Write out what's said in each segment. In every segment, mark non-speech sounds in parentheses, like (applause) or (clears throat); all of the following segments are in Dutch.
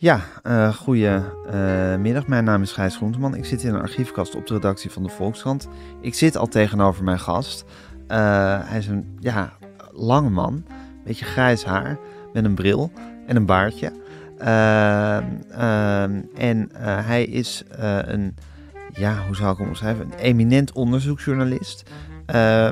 Ja, uh, goedemiddag. Mijn naam is Gijs Groenteman. Ik zit in een archiefkast op de redactie van de Volkskrant. Ik zit al tegenover mijn gast. Uh, hij is een ja, lange man, beetje grijs haar, met een bril en een baardje. Uh, en hij is een, ja, hoe zou ik hem omschrijven, een eminent onderzoeksjournalist.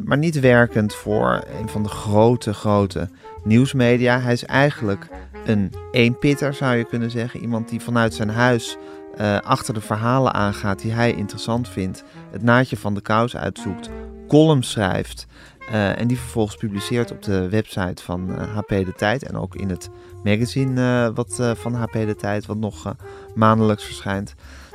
maar niet werkend voor een van de grote, grote nieuwsmedia. Hij is eigenlijk een eenpitter, zou je kunnen zeggen. Iemand die vanuit zijn huis uh, achter de verhalen aangaat die hij interessant vindt. Het naadje van de kous uitzoekt. Columns schrijft. Uh, en die vervolgens publiceert op de website van HP De Tijd. En ook in het magazine wat, van HP De Tijd, wat nog maandelijks verschijnt.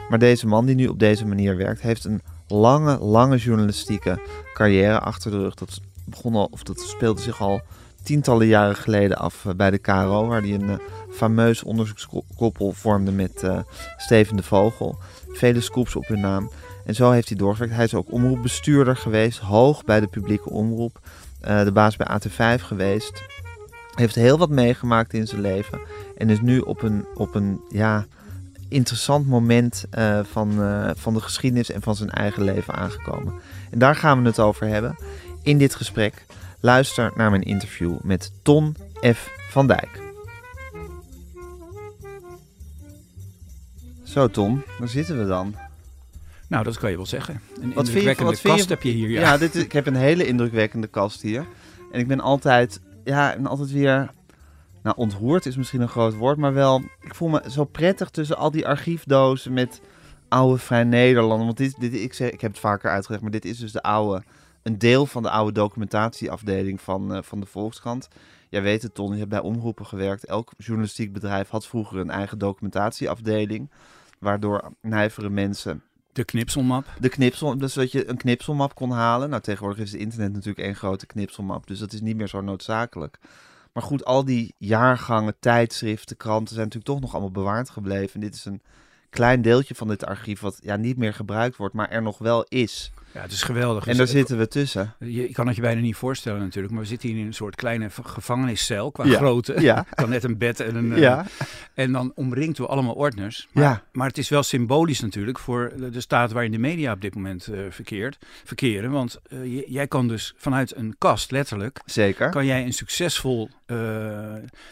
Maar deze man die nu op deze manier werkt, heeft een lange, lange journalistieke carrière achter de rug. Dat begon al, of dat speelde zich al tientallen jaren geleden af eh, bij de KRO, waar hij een uh, fameus onderzoekskoppel vormde met uh, Steven de Vogel. Vele scoops op hun naam. En zo heeft hij doorgewerkt. Hij is ook omroepbestuurder geweest, hoog bij de publieke omroep. De baas bij AT5 geweest. Heeft heel wat meegemaakt in zijn leven. En is nu op een, op een ja, interessant moment van, van de geschiedenis en van zijn eigen leven aangekomen. En daar gaan we het over hebben in dit gesprek. Luister naar mijn interview met Ton F. van Dijk. Zo Tom, daar zitten we dan. Nou, dat kan je wel zeggen. Een wat indrukwekkende je, kast heb je hier. Ja, ja dit is, ik heb een hele indrukwekkende kast hier. En ik ben altijd, ja, en altijd weer... Nou, ontroerd is misschien een groot woord, maar wel... Ik voel me zo prettig tussen al die archiefdozen met oude Vrij Nederland. Want dit, dit, ik, zeg, ik heb het vaker uitgelegd, maar dit is dus de oude een deel van de oude documentatieafdeling van, uh, van de Volkskrant. Jij weet het, Ton, je hebt bij omroepen gewerkt. Elk journalistiek bedrijf had vroeger een eigen documentatieafdeling. Waardoor nijvere mensen. De knipselmap. De knipsel, dus dat je een knipselmap kon halen. Nou, tegenwoordig is het internet natuurlijk één grote knipselmap. Dus dat is niet meer zo noodzakelijk. Maar goed, al die jaargangen, tijdschriften, kranten zijn natuurlijk toch nog allemaal bewaard gebleven. En dit is een klein deeltje van dit archief wat ja, niet meer gebruikt wordt, maar er nog wel is. Ja, het is geweldig. En daar zitten we tussen. Je, kan het je bijna niet voorstellen natuurlijk, maar we zitten hier in een soort kleine gevangeniscel qua grootte. Ja. (laughs) kan net een bed en een... Ja. Uh, en dan omringd we allemaal ordners. Maar, ja. maar het is wel symbolisch natuurlijk voor de staat waarin de media op dit moment uh, verkeert, verkeren. Want uh, jij kan dus vanuit een kast, letterlijk... Zeker. Kan jij een succesvol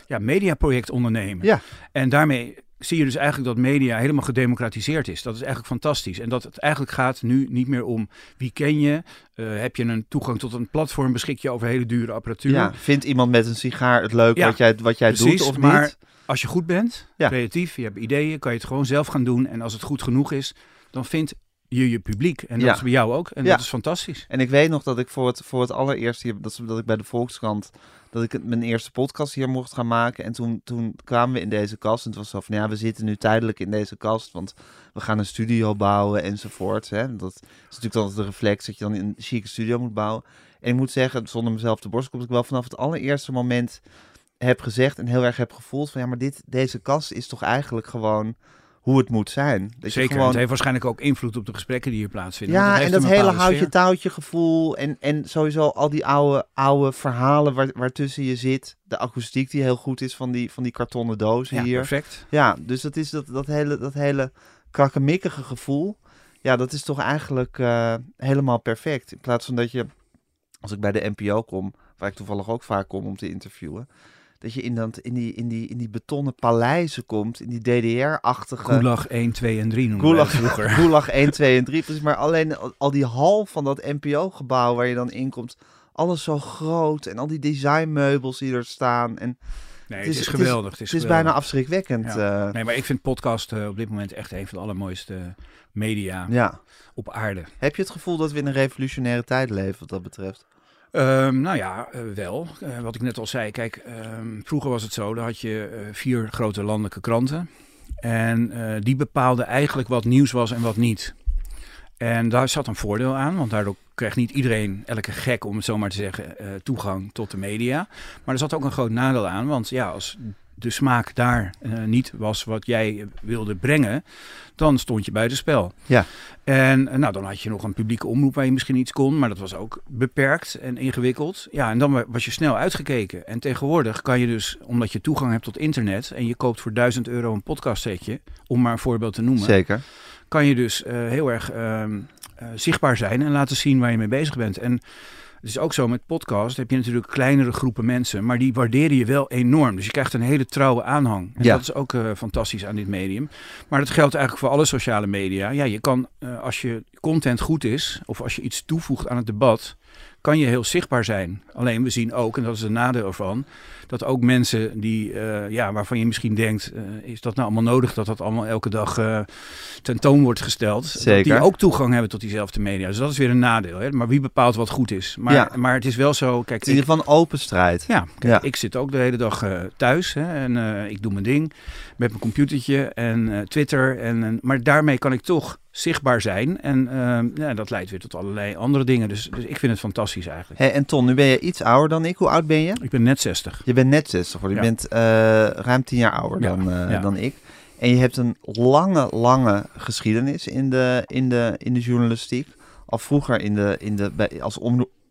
ja, mediaproject ondernemen. Ja. En daarmee zie je dus eigenlijk dat media helemaal gedemocratiseerd is. Dat is eigenlijk fantastisch. En dat het eigenlijk gaat nu niet meer om wie ken je, uh, heb je een toegang tot een platform, beschik je over hele dure apparatuur. Ja, vindt iemand met een sigaar het leuk wat jij, wat jij doet of maar niet? als je goed bent, creatief, je hebt ideeën, kan je het gewoon zelf gaan doen. En als het goed genoeg is, dan vindt je je publiek. En dat is bij jou ook. En dat is fantastisch. En ik weet nog dat ik voor het, voor het allereerst hier, dat, dat ik bij de Volkskrant dat ik mijn eerste podcast hier mocht gaan maken. En toen, toen kwamen we in deze kast. En het was zo van, ja, we zitten nu tijdelijk in deze kast. Want we gaan een studio bouwen enzovoort. Hè. Dat is natuurlijk altijd de reflex dat je dan een chique studio moet bouwen. En ik moet zeggen, zonder mezelf te borst, dat ik wel vanaf het allereerste moment heb gezegd en heel erg heb gevoeld van, ja, maar dit, deze kast is toch eigenlijk gewoon hoe het moet zijn. Dat Zeker, gewoon... het heeft waarschijnlijk ook invloed op de gesprekken die hier plaatsvinden. Ja, dat en dat hele houtje-touwtje gevoel en, en sowieso al die oude, oude verhalen waar, waartussen je zit. De akoestiek die heel goed is van die, van die kartonnen dozen ja, hier. perfect. Ja, dus dat is dat, dat hele, dat hele krakkemikkige gevoel. Ja, dat is toch eigenlijk uh, helemaal perfect. In plaats van dat je, als ik bij de NPO kom, waar ik toevallig ook vaak kom om te interviewen dat je in, dat, in, die, in, die, in die betonnen paleizen komt, in die DDR-achtige... Gulag 1, 2 en 3 noemen Gulag, vroeger. (laughs) Gulag 1, 2 en 3. Precies, maar alleen al die hal van dat NPO-gebouw waar je dan in komt, alles zo groot en al die designmeubels die er staan en... Nee, het is, het is geweldig. Het is, het is bijna afschrikwekkend. Ja. Uh. Nee, maar ik vind podcast uh, op dit moment echt een van de allermooiste media ja. op aarde. Heb je het gevoel dat we in een revolutionaire tijd leven wat dat betreft? Um, nou ja, uh, wel. Uh, wat ik net al zei, kijk, um, vroeger was het zo, dan had je uh, vier grote landelijke kranten. En die bepaalden eigenlijk wat nieuws was en wat niet. En daar zat een voordeel aan, want daardoor kreeg niet iedereen, elke gek om het zo maar te zeggen, toegang tot de media. Maar er zat ook een groot nadeel aan, want ja, als de smaak daar niet was wat jij wilde brengen, dan stond je buiten spel. Ja. En nou, dan had je nog een publieke omroep waar je misschien iets kon, maar dat was ook beperkt en ingewikkeld. Ja, en dan was je snel uitgekeken. En tegenwoordig kan je dus, omdat je toegang hebt tot internet en je koopt voor 1000 euro een podcastsetje, om maar een voorbeeld te noemen. Zeker. Kan je dus heel erg ehm, zichtbaar zijn en laten zien waar je mee bezig bent. En het is ook zo met podcast heb je natuurlijk kleinere groepen mensen, maar die waarderen je wel enorm. Dus je krijgt een hele trouwe aanhang. En ja. dat is ook uh, fantastisch aan dit medium. Maar dat geldt eigenlijk voor alle sociale media. Ja, je kan uh, als je content goed is of als je iets toevoegt aan het debat, kan je heel zichtbaar zijn. Alleen we zien ook, en dat is een nadeel ervan, dat ook mensen die, uh, ja, waarvan je misschien denkt, uh, is dat nou allemaal nodig dat dat allemaal elke dag uh, tentoon wordt gesteld, Zeker. die ook toegang hebben tot diezelfde media. Dus dat is weer een nadeel. Hè? Maar wie bepaalt wat goed is? Maar, ja. maar het is wel zo, kijk, het is in ieder geval open strijd. Ja, kijk, ja, ik zit ook de hele dag thuis hè, en ik doe mijn ding met mijn computertje en Twitter en, maar daarmee kan ik toch zichtbaar zijn. En uh, ja, dat leidt weer tot allerlei andere dingen. Dus, dus ik vind het fantastisch eigenlijk. Hey, en Ton, nu ben je iets ouder dan ik. Hoe oud ben je? Ik ben net 60. Je bent net 60. Je bent uh, ruim 10 jaar ouder dan, uh, dan ik. En je hebt een lange, lange geschiedenis in de, in de, in de journalistiek. Al vroeger in de, in de, bij, als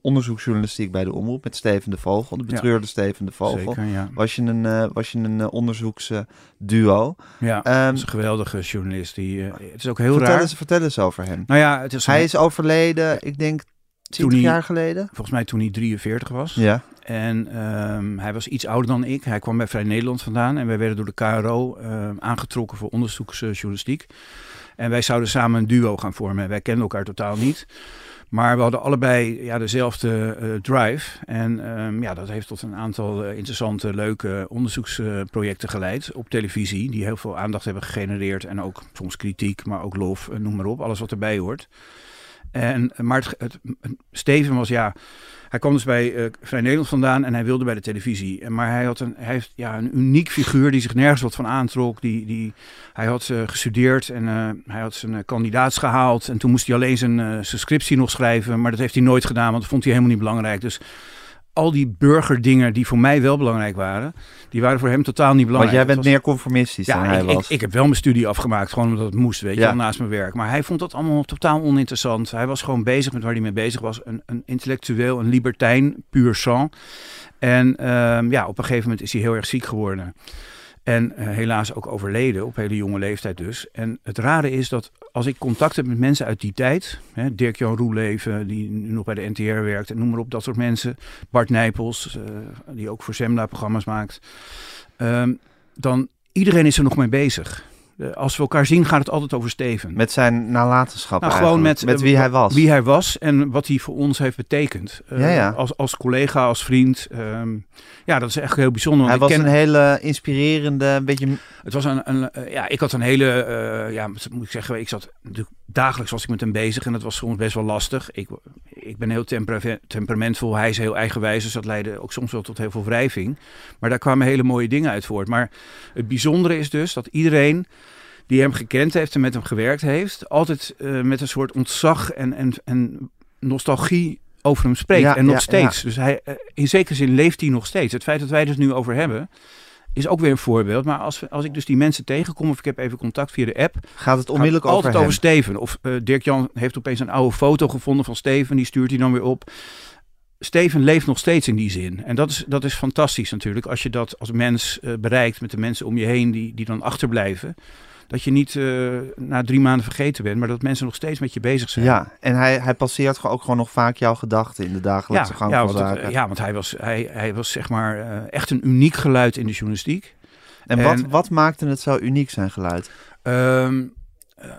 onderzoeksjournalistiek bij de Omroep met Steven de Vogel, de betreurde Steven de Vogel. Zeker, ja. Was je een, uh, was je een uh, onderzoeksduo. Ja, um, is een geweldige journalist. Die, uh, het is ook heel vertel raar. Eens, vertel eens over hem. Nou ja, het is hij is overleden, ik denk 20 jaar geleden. Volgens mij toen hij 43 was. Ja. En um, hij was iets ouder dan ik. Hij kwam bij Vrij Nederland vandaan en wij werden door de KRO uh, aangetrokken voor onderzoeksjournalistiek. En wij zouden samen een duo gaan vormen. Wij kenden elkaar totaal niet. Maar we hadden allebei ja, dezelfde uh, drive. En um, ja, dat heeft tot een aantal uh, interessante, leuke onderzoeksprojecten geleid op televisie. Die heel veel aandacht hebben gegenereerd. En ook soms kritiek, maar ook lof, noem maar op. Alles wat erbij hoort. En, maar het, Steven was ja, hij kwam dus bij uh, Vrij Nederland vandaan en hij wilde bij de televisie. Maar hij had een, hij heeft, ja, een uniek figuur die zich nergens wat van aantrok. Die, die, hij had uh, gestudeerd en uh, hij had zijn kandidaats gehaald. En toen moest hij alleen zijn, zijn scriptie nog schrijven. Maar dat heeft hij nooit gedaan, want dat vond hij helemaal niet belangrijk. Dus al die burgerdingen die voor mij wel belangrijk waren, die waren voor hem totaal niet belangrijk. Want jij bent meer conformistisch ja, dan hij ik, was. Ik, ik, heb wel mijn studie afgemaakt, gewoon omdat het moest, weet je, ja. naast mijn werk. Maar hij vond dat allemaal totaal oninteressant. Hij was gewoon bezig met waar hij mee bezig was. Een, een intellectueel, een libertijn, puur sang. En um, ja, op een gegeven moment is hij heel erg ziek geworden. En uh, helaas ook overleden, op hele jonge leeftijd dus. En het rare is dat als ik contact heb met mensen uit die tijd, Dirk-Jan Roeleven, die nu nog bij de NTR werkt, en noem maar op, dat soort mensen. Bart Nijpels, uh, die ook voor Zembla-programma's maakt. Um, dan, iedereen is er nog mee bezig. Uh, als we elkaar zien, gaat het altijd over Steven. Met zijn nalatenschap nou, gewoon met, met wie hij was. Wie hij was en wat hij voor ons heeft betekend. Uh, ja, ja. Als, als collega, als vriend. Um, ja, dat is echt heel bijzonder. Hij was ken... een hele inspirerende, een beetje... Het was een, een ja, ik had een hele, uh, ja, moet ik zeggen, ik zat natuurlijk dagelijks was ik met hem bezig en dat was soms best wel lastig. Ik, ik ben heel tempera temperamentvol, hij is heel eigenwijs, dus dat leidde ook soms wel tot heel veel wrijving. Maar daar kwamen hele mooie dingen uit voort. Maar het bijzondere is dus dat iedereen die hem gekend heeft en met hem gewerkt heeft, altijd uh, met een soort ontzag en, en, en nostalgie over hem spreekt. Ja, en nog ja, steeds. Ja. Dus hij, in zekere zin leeft hij nog steeds. Het feit dat wij het dus nu over hebben, is ook weer een voorbeeld. Maar als, als ik dus die mensen tegenkom, of ik heb even contact via de app. Gaat het onmiddellijk gaat het altijd over, Steven. Of uh, Dirk-Jan heeft opeens een oude foto gevonden van Steven. Die stuurt hij dan weer op. Steven leeft nog steeds in die zin. En dat is, dat is fantastisch natuurlijk. Als je dat als mens uh, bereikt met de mensen om je heen die, die dan achterblijven dat je niet uh, na drie maanden vergeten bent, maar dat mensen nog steeds met je bezig zijn. Ja, en hij, hij passeert ook gewoon nog vaak jouw gedachten in de dagelijkse ja, gang ja, van want zaken. Het, ja, want hij was, hij, hij was zeg maar uh, echt een uniek geluid in de journalistiek. En, en wat, wat maakte het zo uniek, zijn geluid? Um, uh,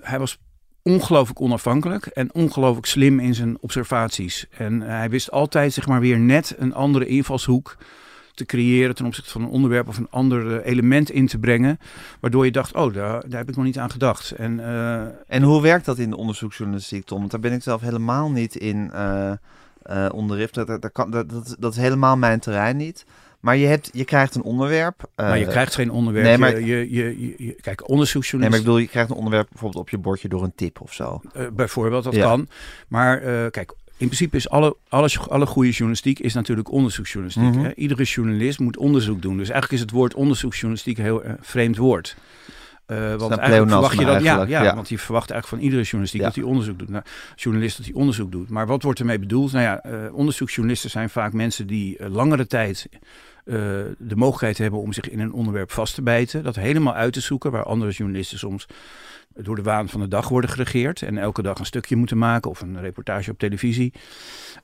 hij was ongelooflijk onafhankelijk en ongelooflijk slim in zijn observaties. En hij wist altijd zeg maar weer net een andere invalshoek te creëren ten opzichte van een onderwerp of een ander element in te brengen. Waardoor je dacht, oh, daar, daar heb ik nog niet aan gedacht. En, uh, en hoe werkt dat in de onderzoeksjournalistiek, Tom? Want daar ben ik zelf helemaal niet in uh, uh, onderricht. Dat, dat, kan, dat, dat, dat is helemaal mijn terrein niet. Maar je, hebt, je krijgt een onderwerp. Uh, maar je krijgt geen onderwerp. Nee, maar, je, je, je, je, kijk, onderzoeksjournalistiek... Nee, maar ik bedoel, je krijgt een onderwerp bijvoorbeeld op je bordje door een tip of zo. Uh, bijvoorbeeld, dat ja. kan. Maar uh, kijk, in principe is alle, alles, alle goede journalistiek is natuurlijk onderzoeksjournalistiek. Mhm. hè? Iedere journalist moet onderzoek doen. Dus eigenlijk is het woord onderzoeksjournalistiek een heel uh, vreemd woord. Uh, want eigenlijk verwacht je dat, ja, ja, want je verwacht eigenlijk van iedere journalistiek dat hij onderzoek doet. Nou, journalist dat hij onderzoek doet. Maar wat wordt ermee bedoeld? Nou ja, uh, onderzoeksjournalisten zijn vaak mensen die langere tijd de mogelijkheid hebben om zich in een onderwerp vast te bijten. Dat helemaal uit te zoeken, waar andere journalisten soms door de waan van de dag worden geregeerd en elke dag een stukje moeten maken of een reportage op televisie,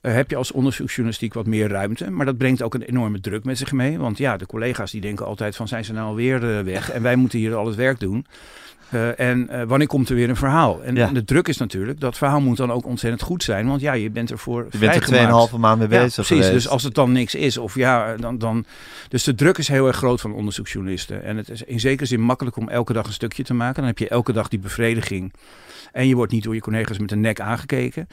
uh, heb je als onderzoeksjournalistiek wat meer ruimte. Maar dat brengt ook een enorme druk met zich mee. Want ja, de collega's die denken altijd van zijn ze nou alweer uh, weg en wij moeten hier al het werk doen. Uh, en uh, wanneer komt er weer een verhaal? En, ja. de druk is natuurlijk, dat verhaal moet dan ook ontzettend goed zijn. Want ja, je bent ervoor Je bent er 2,5 maand mee bezig ja, precies, dus als het dan niks is, of ja, dan, dan... Dus de druk is heel erg groot van onderzoeksjournalisten. En het is in zekere zin makkelijk om elke dag een stukje te maken. Dan heb je elke dag die bevrediging. En je wordt niet door je collega's met de nek aangekeken.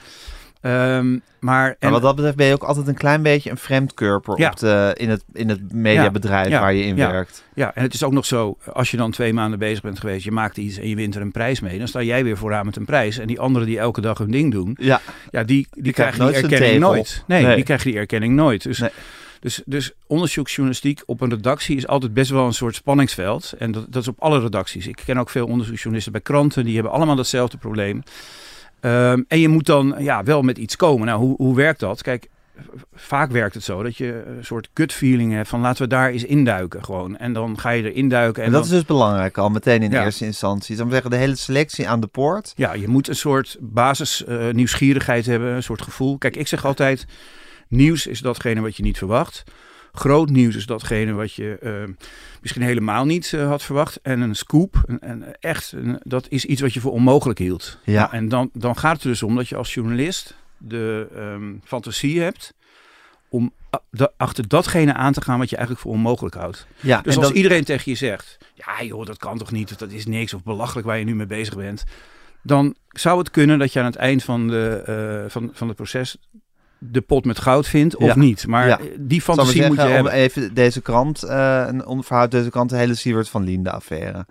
Um, maar, en, wat dat betreft ben je ook altijd een klein beetje een vreemdkörper ja. op de, in, het, in het mediabedrijf ja, waar je in werkt. Ja, en het is ook nog zo, als je dan twee maanden bezig bent geweest, je maakt iets en je wint er een prijs mee, dan sta jij weer vooraan met een prijs. En die anderen die elke dag hun ding doen, ja. Ja, die, die, die krijgen die erkenning nooit. Nee, nee, die krijgen die erkenning nooit. Dus, nee. dus, dus onderzoeksjournalistiek op een redactie is altijd best wel een soort spanningsveld. En dat, dat is op alle redacties. Ik ken ook veel onderzoeksjournalisten bij kranten, die hebben allemaal datzelfde probleem. Um, en je moet dan ja, wel met iets komen. Nou, hoe, hoe werkt dat? Kijk, vaak werkt het zo dat je een soort gut feeling hebt van laten we daar eens induiken gewoon. En dan ga je er induiken. En, en dat is dus belangrijk al meteen in ja. eerste instantie. Dan zeggen de hele selectie aan de poort. Ja, je moet een soort basis uh, nieuwsgierigheid hebben, een soort gevoel. Kijk, ik zeg altijd, nieuws is datgene wat je niet verwacht. Groot nieuws is datgene wat je uh, misschien helemaal niet uh, had verwacht. En een scoop, en, en echt, een, dat is iets wat je voor onmogelijk hield. Ja. Nou, en dan, dan gaat het er dus om dat je als journalist de um, fantasie hebt om achter datgene aan te gaan wat je eigenlijk voor onmogelijk houdt. Ja, dus als dat... iedereen tegen je zegt, ja joh, dat kan toch niet, of dat is niks, of belachelijk waar je nu mee bezig bent. Dan zou het kunnen dat je aan het eind van, de, uh, van, van het proces de pot met goud vindt of ja. niet. Maar ja. die fantasie zeggen, moet je hebben. even deze krant, uh, een onderverhoud deze krant, de hele Siewert van Linde affaire.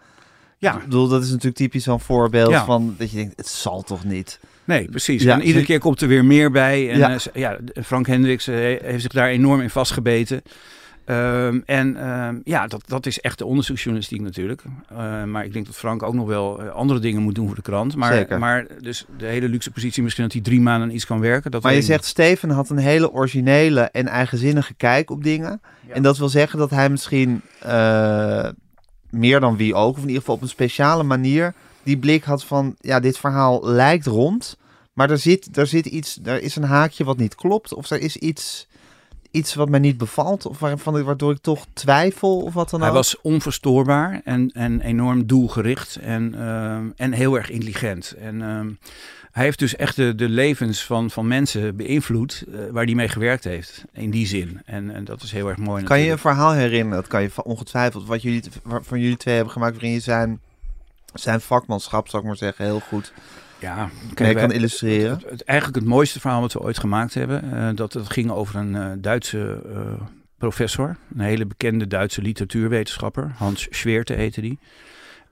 Ja. Ik bedoel, dat is natuurlijk typisch zo'n voorbeeld ja. van dat je denkt, het zal toch niet. Nee, precies. Ja, en iedere keer komt er weer meer bij. En ja, uh, ja Frank Hendricks uh, heeft zich daar enorm in vastgebeten. Um, en um, ja, dat, dat is echt de onderzoeksjournalistiek natuurlijk. Uh, maar ik denk dat Frank ook nog wel uh, andere dingen moet doen voor de krant. Maar, Zeker. maar dus de hele luxe positie misschien dat hij drie maanden iets kan werken. Dat maar je zegt Steven had een hele originele en eigenzinnige kijk op dingen. Ja. En dat wil zeggen dat hij misschien uh, meer dan wie ook, of in ieder geval op een speciale manier, die blik had van, ja, dit verhaal lijkt rond. Maar er zit, er zit iets, er is een haakje wat niet klopt. Of er is iets iets wat mij niet bevalt? Of waarvan, waardoor ik toch twijfel of wat dan ook? Hij was onverstoorbaar en, en enorm doelgericht en, uh, en heel erg intelligent. En uh, hij heeft dus echt de, de levens van, van mensen beïnvloed uh, waar hij mee gewerkt heeft. In die zin. En, en dat is heel erg mooi. Kan natuurlijk. je een verhaal herinneren? Dat kan je ongetwijfeld. Wat jullie van jullie twee hebben gemaakt waarin je zijn, zijn vakmanschap, zou ik maar zeggen, heel goed ja, kijk, kan illustreren. Het, het, eigenlijk het mooiste verhaal wat we ooit gemaakt hebben, uh, dat, dat ging over een uh, Duitse uh, professor, een hele bekende Duitse literatuurwetenschapper, Hans Schwerte heette die.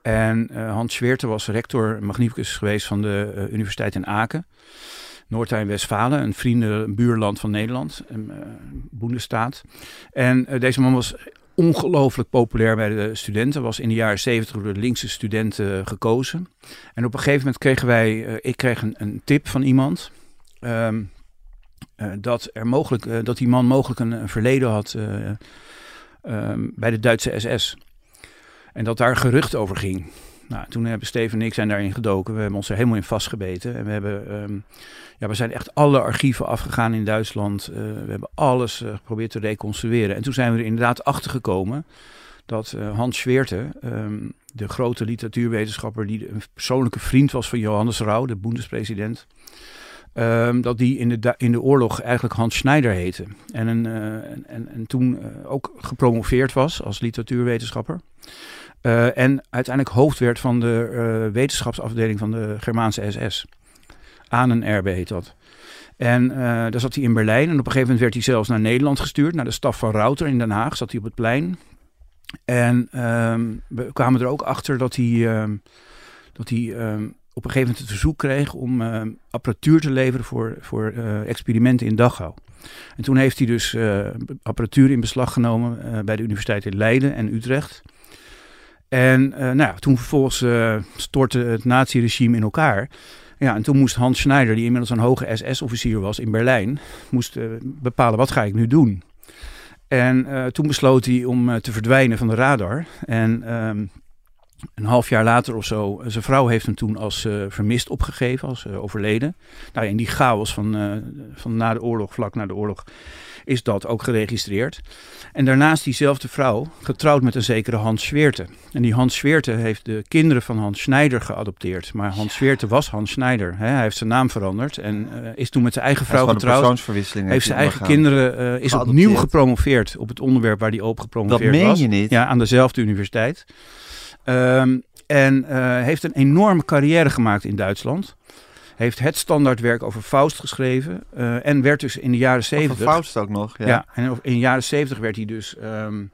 En Hans Schwerte was rector magnificus geweest van de Universiteit in Aken. Noord-Rijn-Westfalen, een vrienden, een buurland van Nederland, een boendestaat. En deze man was ongelooflijk populair bij de studenten. Was in de jaren zeventig door de linkse studenten gekozen. En op een gegeven moment kregen wij, uh, ik kreeg een, een, tip van iemand. Um, uh, dat, er mogelijk, dat die man mogelijk een, verleden had um, bij de Duitse SS. En dat daar gerucht over ging. Nou, toen hebben Steven en ik zijn daarin gedoken. We hebben ons er helemaal in vastgebeten. En we hebben, um, ja, we zijn echt alle archieven afgegaan in Duitsland. Uh, we hebben alles uh, geprobeerd te reconstrueren. En toen zijn we er inderdaad achter gekomen dat uh, Hans Schwerte, um, de grote literatuurwetenschapper die een persoonlijke vriend was van Johannes Rau, de boendespresident, um, dat die in de, in de oorlog eigenlijk Hans Schneider heette. En, een, en, en, en toen ook gepromoveerd was als literatuurwetenschapper. Uh, en uiteindelijk hoofd werd van de uh, wetenschapsafdeling van de Germaanse SS. Ahnen-RB heet dat. En uh, daar zat hij in Berlijn. En op een gegeven moment werd hij zelfs naar Nederland gestuurd. Naar de staf van Router in Den Haag. Zat hij op het plein. En um, we kwamen er ook achter dat hij, um, dat hij um, op een gegeven moment het verzoek kreeg om apparatuur te leveren voor, voor experimenten in Dachau. En toen heeft hij dus apparatuur in beslag genomen bij de Universiteit in Leiden en Utrecht. En nou ja, toen vervolgens stortte het naziregime in elkaar. Ja, en toen moest Hans Schneider, die inmiddels een hoge SS-officier was in Berlijn, moest bepalen wat ga ik nu doen. En toen besloot hij om te verdwijnen van de radar. En um, een half jaar later of zo, zijn vrouw heeft hem toen als uh, vermist opgegeven, als overleden. Nou, in die chaos van, van na de oorlog, vlak na de oorlog, is dat ook geregistreerd. En daarnaast diezelfde vrouw getrouwd met een zekere Hans Schweerte. En die Hans Schweerte heeft de kinderen van Hans Schneider geadopteerd. Maar Hans Schweerte was Hans Schneider. Hè? Hij heeft zijn naam veranderd en is toen met zijn eigen vrouw getrouwd. Heeft zijn eigen kinderen, is opnieuw gepromoveerd op het onderwerp waar hij op gepromoveerd was. Dat meen je niet? Ja, aan dezelfde universiteit. Um, en uh, heeft een enorme carrière gemaakt in Duitsland heeft het standaardwerk over Faust geschreven. Uh, en werd dus in de jaren zeventig... Faust ook nog, ja. ja. en in de jaren zeventig werd hij dus um, uh,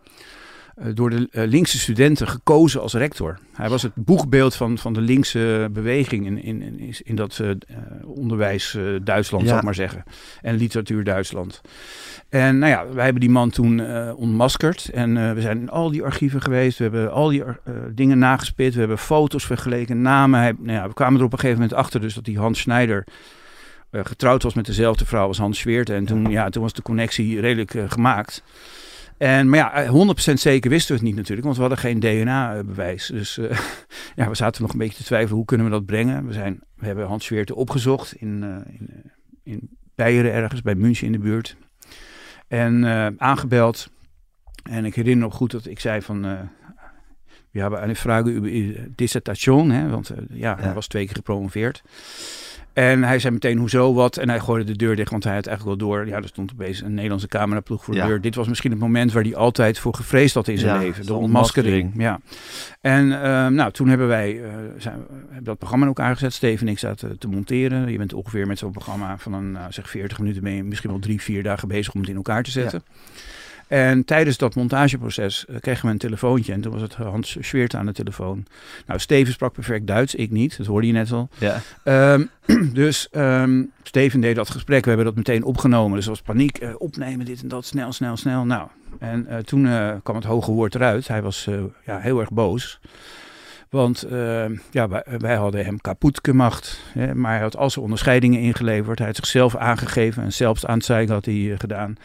door de uh, linkse studenten gekozen als rector. Hij was het boegbeeld van, van de linkse beweging in, in, in, in dat onderwijs Duitsland, ja. zal ik maar zeggen. En literatuur Duitsland. En nou ja, wij hebben die man toen uh, ontmaskerd. En we zijn in al die archieven geweest. We hebben al die dingen nagespit. We hebben foto's vergeleken, namen. Hij, nou ja, we kwamen er op een gegeven moment achter dus dat die Hans Schneider getrouwd was met dezelfde vrouw als Hans Schweert. En toen, ja, toen was de connectie redelijk gemaakt. En, maar ja, 100% zeker wisten we het niet natuurlijk, want we hadden geen DNA-bewijs. Dus (laughs) ja, we zaten nog een beetje te twijfelen, hoe kunnen we dat brengen? We, zijn, we hebben Hans Schweerte opgezocht in, in, in Beieren ergens, bij München in de buurt. En uh, aangebeld. En ik herinner nog goed dat ik zei van... Uh, we hebben een vraag over dissertation, hè, want uh, ja, hij was twee keer gepromoveerd. En hij zei meteen hoezo wat en hij gooide de deur dicht, want hij had eigenlijk wel door. Ja, er stond opeens een Nederlandse cameraploeg voor de deur. Dit was misschien het moment waar hij altijd voor gevreesd had in zijn ja, leven, de ontmaskering. Ja. En uh, nou, toen hebben wij uh, zijn, hebben dat programma in elkaar gezet. Steven en ik zaten te monteren. Je bent ongeveer met zo'n programma van een, nou, zeg 40 minuten mee, misschien wel drie, vier dagen bezig om het in elkaar te zetten. Ja. En tijdens dat montageproces uh, kregen we een telefoontje. En toen was het Hans Schweert aan de telefoon. Nou, Steven sprak perfect Duits, ik niet. Dat hoorde je net al. Ja. Um, (clears throat) dus um, Steven deed dat gesprek. We hebben dat meteen opgenomen. Dus was paniek. Uh, opnemen, dit en dat. Snel, snel, snel. Nou, en uh, toen kwam het hoge woord eruit. Hij was ja, heel erg boos. Want uh, ja, wij, wij, hadden hem kapot gemacht. Hè, maar hij had al zijn onderscheidingen ingeleverd. Hij had zichzelf aangegeven. En zelfs aan het had hij uh, gedaan.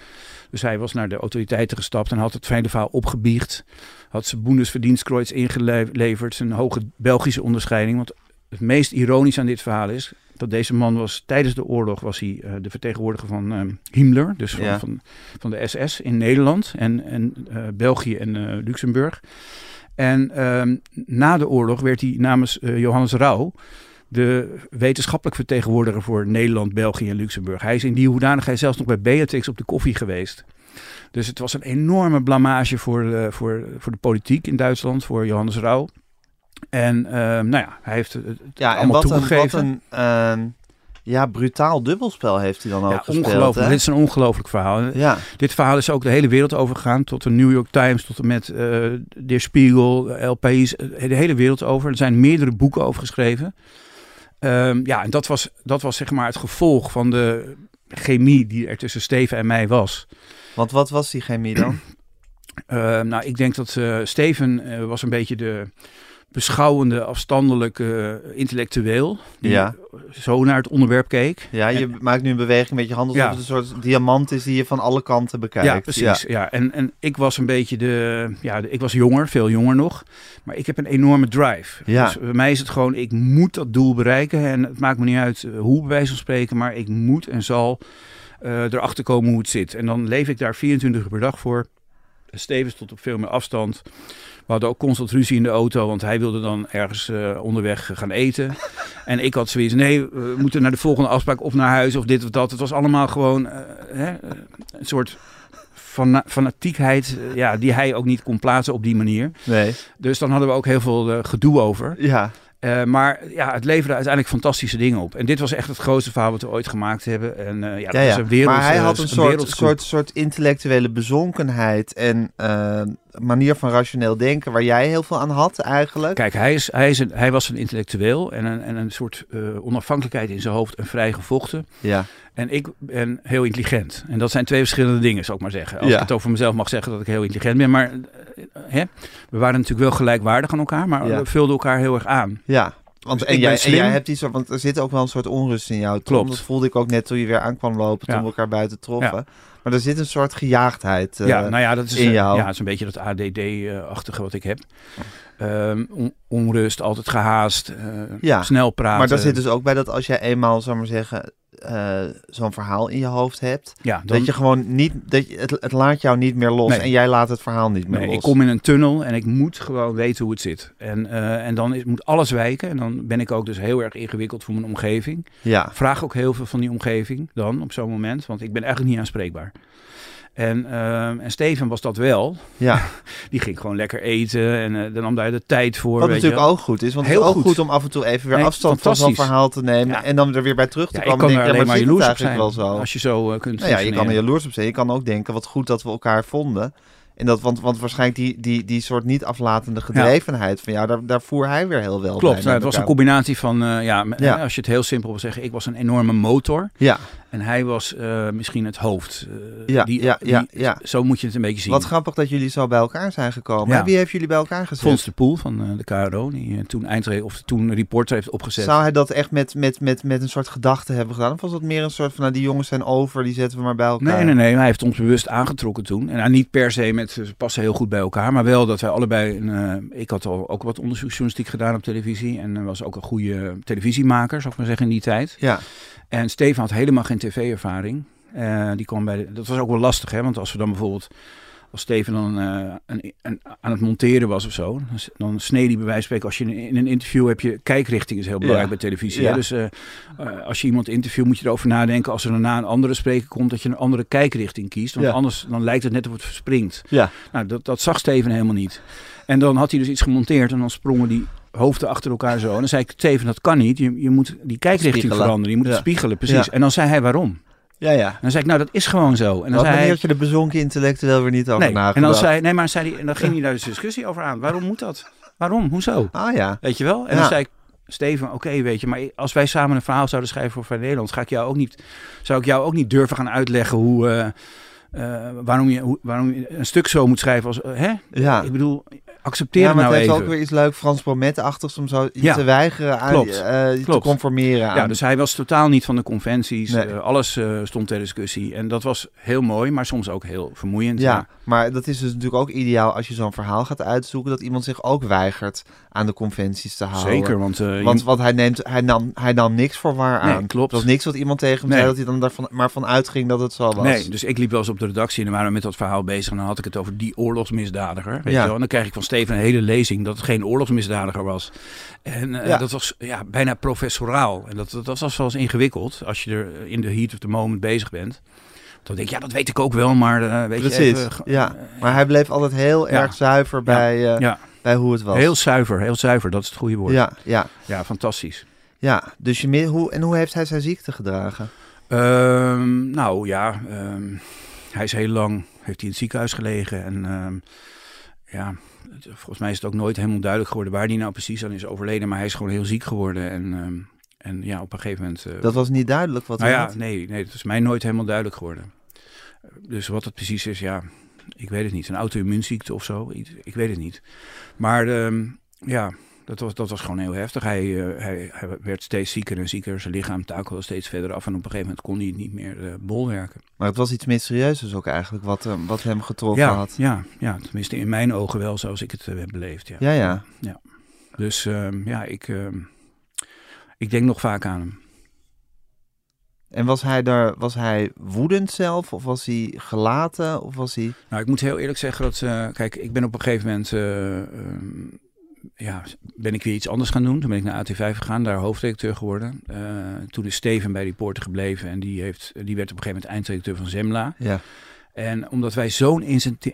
Dus hij was naar de autoriteiten gestapt en had het fijne verhaal opgebiecht. Had zijn Bundesverdienstkreuz ingeleverd, zijn hoge Belgische onderscheiding. Want het meest ironisch aan dit verhaal is dat deze man was tijdens de oorlog was hij uh, de vertegenwoordiger van uh, Himmler, dus van, ja. van, van, de SS in Nederland en, en uh, België en Luxemburg. En ehm, na de oorlog werd hij namens Johannes Rauw de wetenschappelijk vertegenwoordiger voor Nederland, België en Luxemburg. Hij is in die hoedanigheid zelfs nog bij Beatrix op de koffie geweest. Dus het was een enorme blamage voor de, voor, voor de politiek in Duitsland, voor Johannes Rauw. En uh, nou ja, hij heeft het ja, allemaal en wat toegegeven. Een, wat een, uh, ja, brutaal dubbelspel heeft hij dan ook ja, gespeeld. Ongelooflijk. Dit is een ongelooflijk verhaal. Ja. Dit verhaal is ook de hele wereld overgegaan. Tot de New York Times, tot en met uh, De Spiegel, El País. De hele wereld over. Er zijn meerdere boeken over geschreven. Um, ja, en dat was, dat was zeg maar het gevolg van de chemie die er tussen Steven en mij was. Want wat was die chemie dan? Uh, nou, ik denk dat uh, Steven uh, was een beetje de beschouwende, afstandelijke intellectueel. Die ja. zo naar het onderwerp keek. Ja, je en, maakt nu een beweging met je hand alsof Ja. het een soort diamant is die je van alle kanten bekijkt. Ja, precies. Ja. En, en ik was een beetje de, ja, de- ik was jonger, veel jonger nog. Maar ik heb een enorme drive. Ja. Dus bij mij is het gewoon, ik moet dat doel bereiken. En het maakt me niet uit eh, hoe, bij wijze van spreken. Maar ik moet en zal eh, erachter komen hoe het zit. En dan leef ik daar 24 uur per dag voor. Stevens tot op veel meer afstand. We hadden ook constant ruzie in de auto, want hij wilde dan ergens eh, onderweg gaan eten. (laughs) En ik had zoiets, nee, we moeten naar de volgende afspraak of naar huis of dit of dat. Het was allemaal gewoon eh, hè, een soort fana- fanatiekheid eh, ja, die hij ook niet kon plaatsen op die manier. Nee. Dus dan hadden we ook heel veel eh, gedoe over. Ja. Eh, maar ja, het leverde uiteindelijk fantastische dingen op. En dit was echt het grootste verhaal wat we ooit gemaakt hebben. En eh, ja, dat Ja, een wereld, maar hij eh, had een soort, wereldscoop. soort, soort intellectuele bezonkenheid en eh, manier van rationeel denken waar jij heel veel aan had eigenlijk. Kijk, hij, is, hij, is een, hij was een intellectueel en een, en een soort uh, onafhankelijkheid in zijn hoofd en vrij gevochten. Ja. En ik ben heel intelligent. En dat zijn twee verschillende dingen, zou ik maar zeggen. Als ik het over mezelf mag zeggen dat ik heel intelligent ben. Maar uh, hè, we waren natuurlijk wel gelijkwaardig aan elkaar, maar we vulden elkaar heel erg aan. Ja. Want dus en, jij, en, jij, hebt iets, want er zit ook wel een soort onrust in jou. Klopt. Dat voelde ik ook net toen je weer aankwam lopen, toen we elkaar buiten troffen. Maar er zit een soort gejaagdheid uh, ja, nou ja, dat is, in jou. Ja, het is een beetje dat ADD-achtige wat ik heb. Um, onrust, altijd gehaast, uh, ja, snel praten. Maar daar zit dus ook bij dat als jij eenmaal, zal maar zeggen, uh, zo'n verhaal in je hoofd hebt, ja, dan... dat je gewoon niet, dat je, het, het laat jou niet meer los en jij laat het verhaal niet meer nee, los. Ik kom in een tunnel en ik moet gewoon weten hoe het zit. En, uh, en dan is, moet alles wijken en dan ben ik ook dus heel erg ingewikkeld voor mijn omgeving. Ja. Vraag ook heel veel van die omgeving dan op zo'n moment, want ik ben eigenlijk niet aanspreekbaar. En, uh, en Steven was dat wel. Ja. (laughs) Die ging gewoon lekker eten en uh, dan nam daar de tijd voor. Wat natuurlijk ook goed is, want Heel het is ook goed. om af en toe even weer afstand van zo'n verhaal te nemen. En dan er weer bij terug te ja, komen. Ik kan er alleen maar jaloers op zijn, wel zo. als je zo uh, kunt nou ja, je kan er jaloers op zijn. Je kan ook denken, wat goed dat we elkaar vonden. En dat, want, want waarschijnlijk die, die, die soort niet aflatende gedrevenheid van jou, daar, daar voer hij weer heel wel Klopt, nou, het was een combinatie van, uh, ja, ja, als je het heel simpel wil zeggen, ik was een enorme motor. Ja. En hij was uh, misschien het hoofd. Uh, ja, die, ja, ja, die, ja. Zo moet je het een beetje zien. Wat grappig dat jullie zo bij elkaar zijn gekomen. Ja. Wie heeft jullie bij elkaar gezet? Fons de Poel van uh, de KRO, die toen eindre of toen reporter heeft opgezet. Zou hij dat echt met, met, met, met een soort gedachte hebben gedaan? Of was dat meer een soort van, nou die jongens zijn over, die zetten we maar bij elkaar? Nee, nee, nee. Hij heeft ons bewust aangetrokken toen. En nou, niet per se met, ze passen heel goed bij elkaar, maar wel dat wij allebei, een, ik had al ook wat onderzoeksjournalistiek gedaan op televisie. En was ook een goede televisiemaker, zou ik maar zeggen, in die tijd. Ja. En Steven had helemaal geen tv-ervaring. Uh, die kwam bij de, dat was ook wel lastig, hè? want als we dan bijvoorbeeld als Steven dan uh, een, een, aan het monteren was of zo, dan, sneed hij bij wijze van spreken, als je in een interview heb je, kijkrichting is heel belangrijk bij televisie. Ja. Dus uh, als je iemand interviewt moet je erover nadenken, als er daarna een andere spreker komt, dat je een andere kijkrichting kiest. Want anders dan lijkt het net of het verspringt. Ja. Nou, dat, dat zag Steven helemaal niet. En dan had hij dus iets gemonteerd en dan sprongen die hoofden achter elkaar zo. En dan zei ik, Steven, dat kan niet. Je, je moet die kijkrichting veranderen. Je moet het spiegelen, precies. En dan zei hij waarom. Ja, ja. En dan zei ik, nou, dat is gewoon zo. En dan zei hij, je de bezonken intellectueel weer niet over nee. nagedacht. En dan zei, nee, maar zei hij, en dan ging hij daar dus discussie over aan. Waarom moet dat? Waarom? Hoezo? Ah ja. Weet je wel? En dan zei ik, Steven, oké, weet je, maar als wij samen een verhaal zouden schrijven voor Vrij Nederland, ga ik jou ook niet, zou ik jou ook niet durven gaan uitleggen hoe, uh, uh, waarom, je, hoe, waarom je een stuk zo moet schrijven als, uh, hè? Ja. Ik bedoel, accepteer ja, maar nou het heeft ook weer iets leuk Frans Bromet-achtigs om zo ja. te weigeren aan Klopt. Uh, te conformeren aan. Ja, dus hij was totaal niet van de conventies. Nee. Uh, alles uh, stond ter discussie. En dat was heel mooi, maar soms ook heel vermoeiend. Ja, ja. maar dat is dus natuurlijk ook ideaal als je zo'n verhaal gaat uitzoeken, dat iemand zich ook weigert aan de conventies te houden. Zeker, want... want, want hij, neemt, hij, nam, hij nam niks voor waar aan. Nee, klopt. Dat was niks wat iemand tegen hem nee. zei, dat hij dan daarvan maar van uitging dat het zo was. Nee, dus ik liep wel eens op de redactie en dan waren we met dat verhaal bezig en dan had ik het over die oorlogsmisdadiger. Weet ja. je wel? En dan krijg ik van Steven een hele lezing dat het geen oorlogsmisdadiger was. En uh, ja. dat was ja, bijna professoraal. En dat, dat was wel eens ingewikkeld als je er in de heat of the moment bezig bent. Dan denk ik, ja, dat weet ik ook wel, maar uh, weet Precies, je even, ja. Maar hij bleef altijd heel ja. erg zuiver bij, uh, ja. bij hoe het was. Heel zuiver, heel zuiver, dat is het goede woord. Ja, ja. ja fantastisch. Ja, dus je, hoe, en hoe heeft hij zijn ziekte gedragen? Um, nou ja, um, hij is heel lang, heeft hij in het ziekenhuis gelegen en um, ja, volgens mij is het ook nooit helemaal duidelijk geworden waar hij nou precies aan is overleden. Maar hij is gewoon heel ziek geworden. En, um, en ja, op een gegeven moment. Uh, dat was niet duidelijk wat nou hij ja, had? Nee, nee, dat is mij nooit helemaal duidelijk geworden. Dus wat het precies is, ja, ik weet het niet. Een auto-immuunziekte of zo, ik weet het niet. Maar um, ja, dat was, dat was gewoon heel heftig. Hij, uh, hij, hij, werd steeds zieker en zieker. Zijn lichaam takelde steeds verder af. En op een gegeven moment kon hij niet meer uh, bolwerken. Maar het was iets mysterieus ook eigenlijk wat, uh, wat hem getroffen ja, had. Ja, ja, tenminste in mijn ogen wel zoals ik het heb beleefd. Ja, ja. ja. ja. Dus ehm, ja, ik, ehm, ik denk nog vaak aan hem. En was hij daar, was hij woedend zelf? Of was hij gelaten? Of was hij... Nou, ik moet heel eerlijk zeggen dat, kijk, ik ben op een gegeven moment ehm, ja, ben ik weer iets anders gaan doen. Toen ben ik naar AT5 gegaan, daar hoofdredacteur geworden. Uh, toen is Steven bij Reporter gebleven en die, heeft, die werd op een gegeven moment eindredacteur van Zemla. Ja. En omdat wij zo'n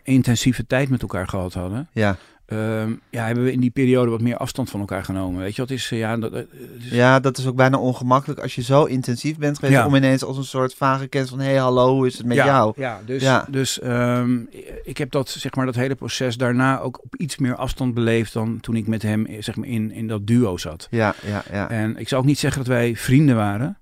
intensieve tijd met elkaar gehad hadden, ja. Ehm, ja, hebben we in die periode wat meer afstand van elkaar genomen. Weet je, wat is, ja, dat, ja, dat is ook bijna ongemakkelijk als je zo intensief bent geweest om ineens als een soort vage kennis van, hé, hey, hallo, hoe is het met jou? Ja, dus, ja. dus ehm, ik heb dat, zeg maar, dat hele proces daarna ook op iets meer afstand beleefd dan toen ik met hem, zeg maar, in, in dat duo zat. Ja, ja, ja. En ik zou ook niet zeggen dat wij vrienden waren,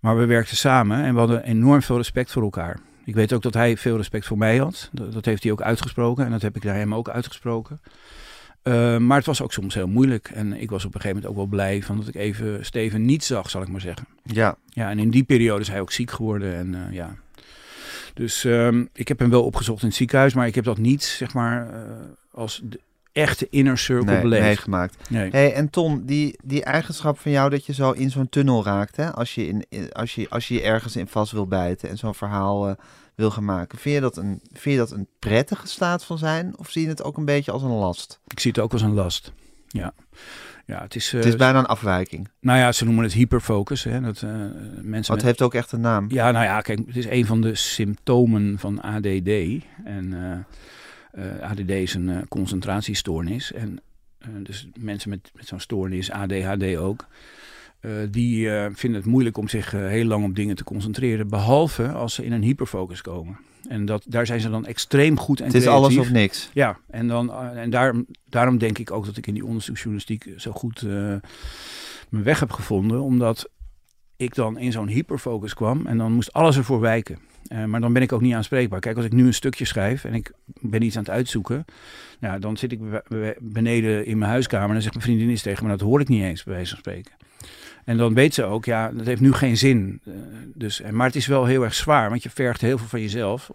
maar we werkten samen en we hadden enorm veel respect voor elkaar. Ik weet ook dat hij veel respect voor mij had. Dat, dat heeft hij ook uitgesproken en dat heb ik naar hem ook uitgesproken. Uh, maar het was ook soms heel moeilijk. En ik was op een gegeven moment ook wel blij van dat ik even Steven niet zag, zal ik maar zeggen. Ja. Ja, en in die periode is hij ook ziek geworden. En uh, ja. Dus um, ik heb hem wel opgezocht in het ziekenhuis, maar ik heb dat niet, zeg maar, uh, als de echte inner circle nee, beleefd. meegemaakt. Nee. Hey, en Ton, die, die eigenschap van jou dat je zo in zo'n tunnel raakt, hè? Als, je in, als, je, als je ergens in vast wil bijten en zo'n verhaal wil gaan maken. Vind je, dat een, vind je dat een prettige staat van zijn? Of zie je het ook een beetje als een last? Ik zie het ook als een last. Ja. Ja, het is, het is uh, bijna een afwijking. Nou ja, ze noemen het hyperfocus. Hè, dat, uh, mensen het heeft ook echt een naam. Ja, nou ja, kijk, het is een van de symptomen van ADD. En ADD is een concentratiestoornis. En dus mensen met, met zo'n stoornis, ADHD ook, uh, die uh, vinden het moeilijk om zich uh, heel lang op dingen te concentreren. Behalve als ze in een hyperfocus komen. En dat, daar zijn ze dan extreem goed en Het is creatief. alles of niks. Ja, en, dan, en daar, daarom denk ik ook dat ik in die onderzoeksjournalistiek zo goed mijn weg heb gevonden. Omdat ik dan in zo'n hyperfocus kwam en dan moest alles ervoor wijken. Maar dan ben ik ook niet aanspreekbaar. Kijk, als ik nu een stukje schrijf en ik ben iets aan het uitzoeken. Ja, dan zit ik beneden in mijn huiskamer en dan zegt mijn vriendin iets tegen me. Dat hoor ik niet eens, bij wijze van spreken. En dan weet ze ook, ja, dat heeft nu geen zin. Uh, dus, maar het is wel heel erg zwaar, want je vergt heel veel van jezelf.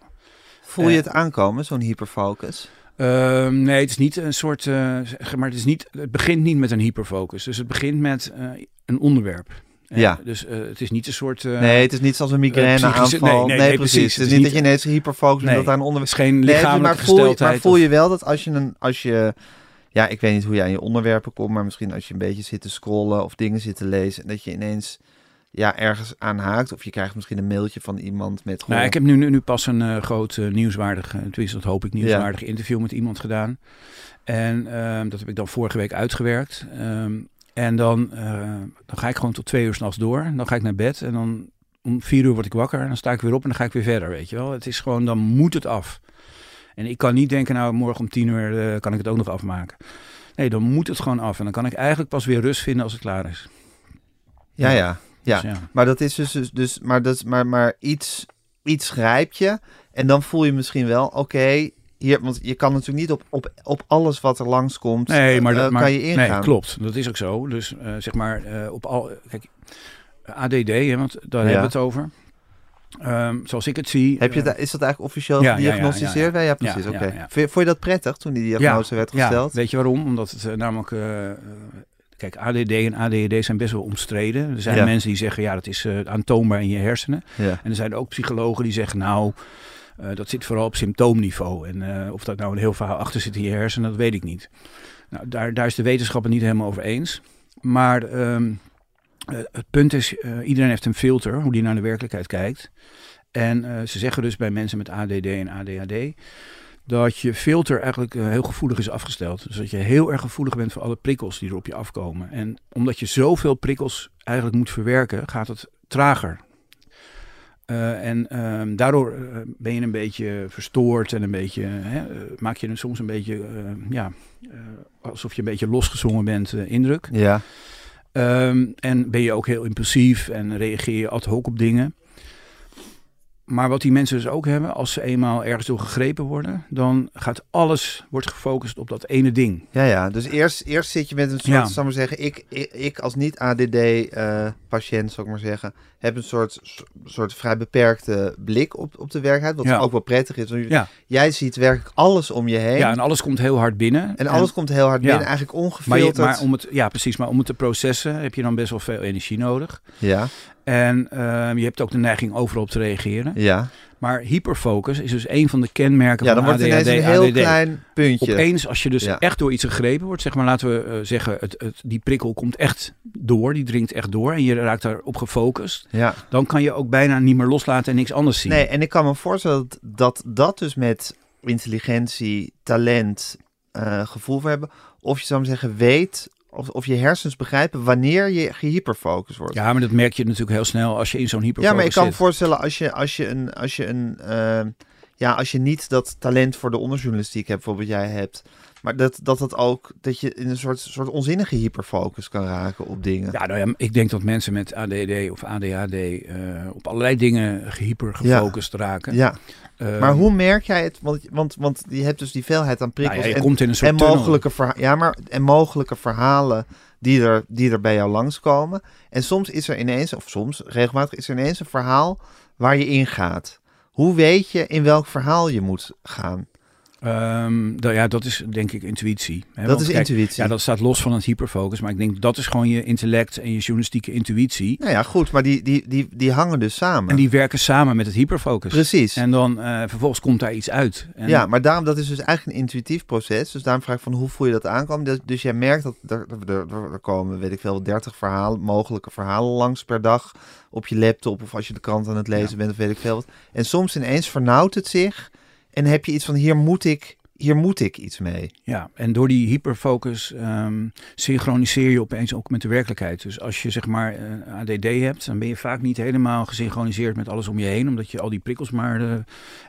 Voel je het aankomen, zo'n hyperfocus? Uh, nee, het is niet een soort, uh, maar het, is niet, het begint niet met een hyperfocus. Dus het begint met uh, een onderwerp. Ja. Dus het is niet een soort... nee, het is niet zoals een migraineaanval. Nee, nee, nee, precies. precies. Het is niet dat je ineens hyperfocus bent, dat daar een onderwerp... Het is geen lichamelijke nee, maar voel, je, maar voel je wel dat als je een... Als je, ja, ik weet niet hoe je aan je onderwerpen komt, maar misschien als je een beetje zit te scrollen of dingen zit te lezen, en dat je ineens ja, ergens aan haakt. Of je krijgt misschien een mailtje van iemand met gewoon... Nou, ik heb nu, nu pas een uh, groot uh, nieuwswaardig, uh, tenminste dat hoop ik, nieuwswaardig ja. interview met iemand gedaan. En uh, dat heb ik dan vorige week uitgewerkt. Um, en dan, dan ga ik gewoon tot twee uur s'nachts door. Dan ga ik naar bed en dan om vier uur word ik wakker. En dan sta ik weer op en dan ga ik weer verder, weet je wel. Het is gewoon, dan moet het af. En ik kan niet denken, nou morgen om tien uur uh, kan ik het ook nog afmaken. Nee, dan moet het gewoon af. En dan kan ik eigenlijk pas weer rust vinden als het klaar is. Ja, ja. Ja, dus ja. maar dat is dus, dus, dus maar, dat, maar, maar iets, iets grijp je en dan voel je misschien wel, oké, okay, hier, want je kan natuurlijk niet op, op, op alles wat er langskomt, nee, maar dat, uh, maar, kan je ingaan. Nee, klopt. Dat is ook zo. Dus uh, zeg maar, uh, op al, kijk, ADD, hè, want daar ja. hebben we het over. Um, zoals ik het zie. Heb je da is dat eigenlijk officieel ja, gediagnosticeerd? Ja, ja, ja. precies. Oké. Okay. Vond je dat prettig toen die diagnose werd gesteld? Ja, weet je waarom? Omdat het namelijk. Kijk, ADD en ADHD zijn best wel omstreden. Er zijn mensen die zeggen, ja, dat is uh, aantoonbaar in je hersenen. En er zijn ook psychologen die zeggen, nou, uh, dat zit vooral op symptoomniveau. En uh, of dat nou een heel verhaal achter zit in je hersenen, dat weet ik niet. Nou, daar, daar is de wetenschap het niet helemaal over eens. Maar um, uh, het punt is, iedereen heeft een filter, hoe die naar de werkelijkheid kijkt. En ze zeggen dus bij mensen met ADD en ADHD dat je filter eigenlijk heel gevoelig is afgesteld. Dus dat je heel erg gevoelig bent voor alle prikkels die er op je afkomen. En omdat je zoveel prikkels eigenlijk moet verwerken, gaat het trager. Uh, en uh, daardoor ben je een beetje verstoord en een beetje, hè, maak je soms een beetje, ja, alsof je een beetje losgezongen bent, indruk. Ja. Um, en ben je ook heel impulsief en reageer je ad hoc op dingen. Maar wat die mensen dus ook hebben, als ze eenmaal ergens door gegrepen worden, dan gaat alles, wordt gefocust op dat ene ding. Ja, ja. Dus eerst, eerst zit je met een soort, ja. zal maar zeggen, ik, ik, ik als niet-ADD-patiënt, uh, zal ik maar zeggen, heb een soort, soort vrij beperkte blik op, op de werkelijkheid, wat ja. ook wel prettig is. Want ja. Jij ziet werkelijk alles om je heen. Ja, en alles komt heel hard binnen. En alles en, komt heel hard binnen, eigenlijk ongefilterd. Maar, je, maar om het, ja, precies. Maar om het te processen heb je dan best wel veel energie nodig. Ja. En uh, je hebt ook de neiging overal op te reageren. Ja. Maar hyperfocus is dus een van de kenmerken ja, van ADHD. Ja, dan wordt het een heel klein puntje. Opeens, als je dus ja. echt door iets gegrepen wordt, zeg maar, laten we uh, zeggen, het, het, die prikkel komt echt door, die dringt echt door en je raakt daarop gefocust. Ja. Dan kan je ook bijna niet meer loslaten en niks anders zien. Nee, en ik kan me voorstellen dat dat, dat dus met intelligentie, talent, gevoel voor hebben. Of je zou maar zeggen, weet of, of je hersens begrijpen wanneer je gehyperfocust wordt. Ja, maar dat merk je natuurlijk heel snel als je in zo'n hyperfocus Ja, maar ik kan me voorstellen als je, als je een, als je een ja, als je niet dat talent voor de onderjournalistiek hebt, bijvoorbeeld jij hebt, maar dat, dat het ook, dat je in een soort, soort onzinnige hyperfocus kan raken op dingen. Ja, nou ja, ik denk dat mensen met ADD of ADHD uh, eh, op allerlei dingen hypergefocust raken. Ja. Uh, maar hoe merk jij het? Want, want, want je hebt dus die veelheid aan prikkels. Nou ja, en, komt in een soort en mogelijke, verha ja, maar, en mogelijke verhalen die er, die er bij jou langskomen. En soms is er ineens, of soms regelmatig, is er ineens een verhaal waar je ingaat. Hoe weet je in welk verhaal je moet gaan? Um, ja, dat is denk ik intuïtie. Hè? Dat is intuïtie. Ja, dat staat los van het hyperfocus. Maar ik denk dat is gewoon je intellect en je journalistieke intuïtie. Nou ja, goed. Maar die, die, die, die hangen dus samen. En die werken samen met het hyperfocus. Precies. En dan uh, vervolgens komt daar iets uit. En ja, maar daarom, dat is dus eigenlijk een intuïtief proces. Dus daarom vraag ik van hoe voel je dat aankomen? Dus, dus jij merkt dat er, er, er, komen, weet ik veel, 30 verhalen, mogelijke verhalen langs per dag op je laptop. Of als je de krant aan het lezen bent of weet ik veel wat. En soms ineens vernauwt het zich. En heb je iets van hier moet ik hier moet ik iets mee. Ja, en door die hyperfocus um, synchroniseer je opeens ook met de werkelijkheid. Dus als je zeg maar uh, ADD hebt, dan ben je vaak niet helemaal gesynchroniseerd met alles om je heen, omdat je al die prikkels maar uh,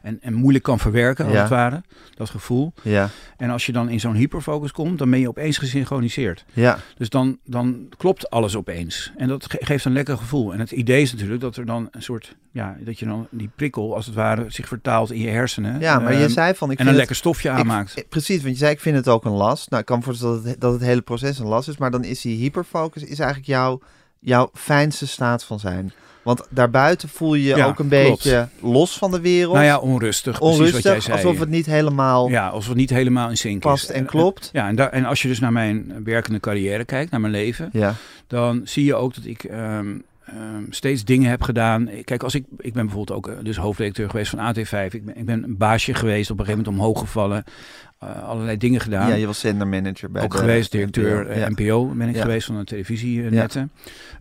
en, en moeilijk kan verwerken, als het ware, dat gevoel. Ja. En als je dan in zo'n hyperfocus komt, dan ben je opeens gesynchroniseerd. Ja. Dus dan, dan klopt alles opeens. En dat geeft een lekker gevoel. En het idee is natuurlijk dat er dan een soort, ja, dat je dan die prikkel, als het ware, zich vertaalt in je hersenen. Ja, maar je ehm, zei van... Ik en een lekker stofje aan precies, want je zei ik vind het ook een last. Nou, ik kan me voorstellen dat het, dat het hele proces een last is, maar dan is die hyperfocus is eigenlijk jouw, jouw fijnste staat van zijn. Want daarbuiten voel je je ook een beetje los van de wereld. Nou ja, onrustig. Onrustig, wat jij zei. alsof het niet helemaal... Ja, alsof het niet helemaal in sync past en klopt. ja, en, daar, en als je dus naar mijn werkende carrière kijkt, naar mijn leven... Ja. dan zie je ook dat ik... Ehm, Ehm, steeds dingen heb gedaan. Kijk, als ik, ik ben bijvoorbeeld ook eh, dus hoofdredacteur geweest van AT5. Ik ben, ik ben een baasje geweest, op een gegeven moment omhoog gevallen. Uh, allerlei dingen gedaan. Ja, je was zendermanager bij Ook geweest, directeur NPO, eh, ben ik geweest van de televisienetten.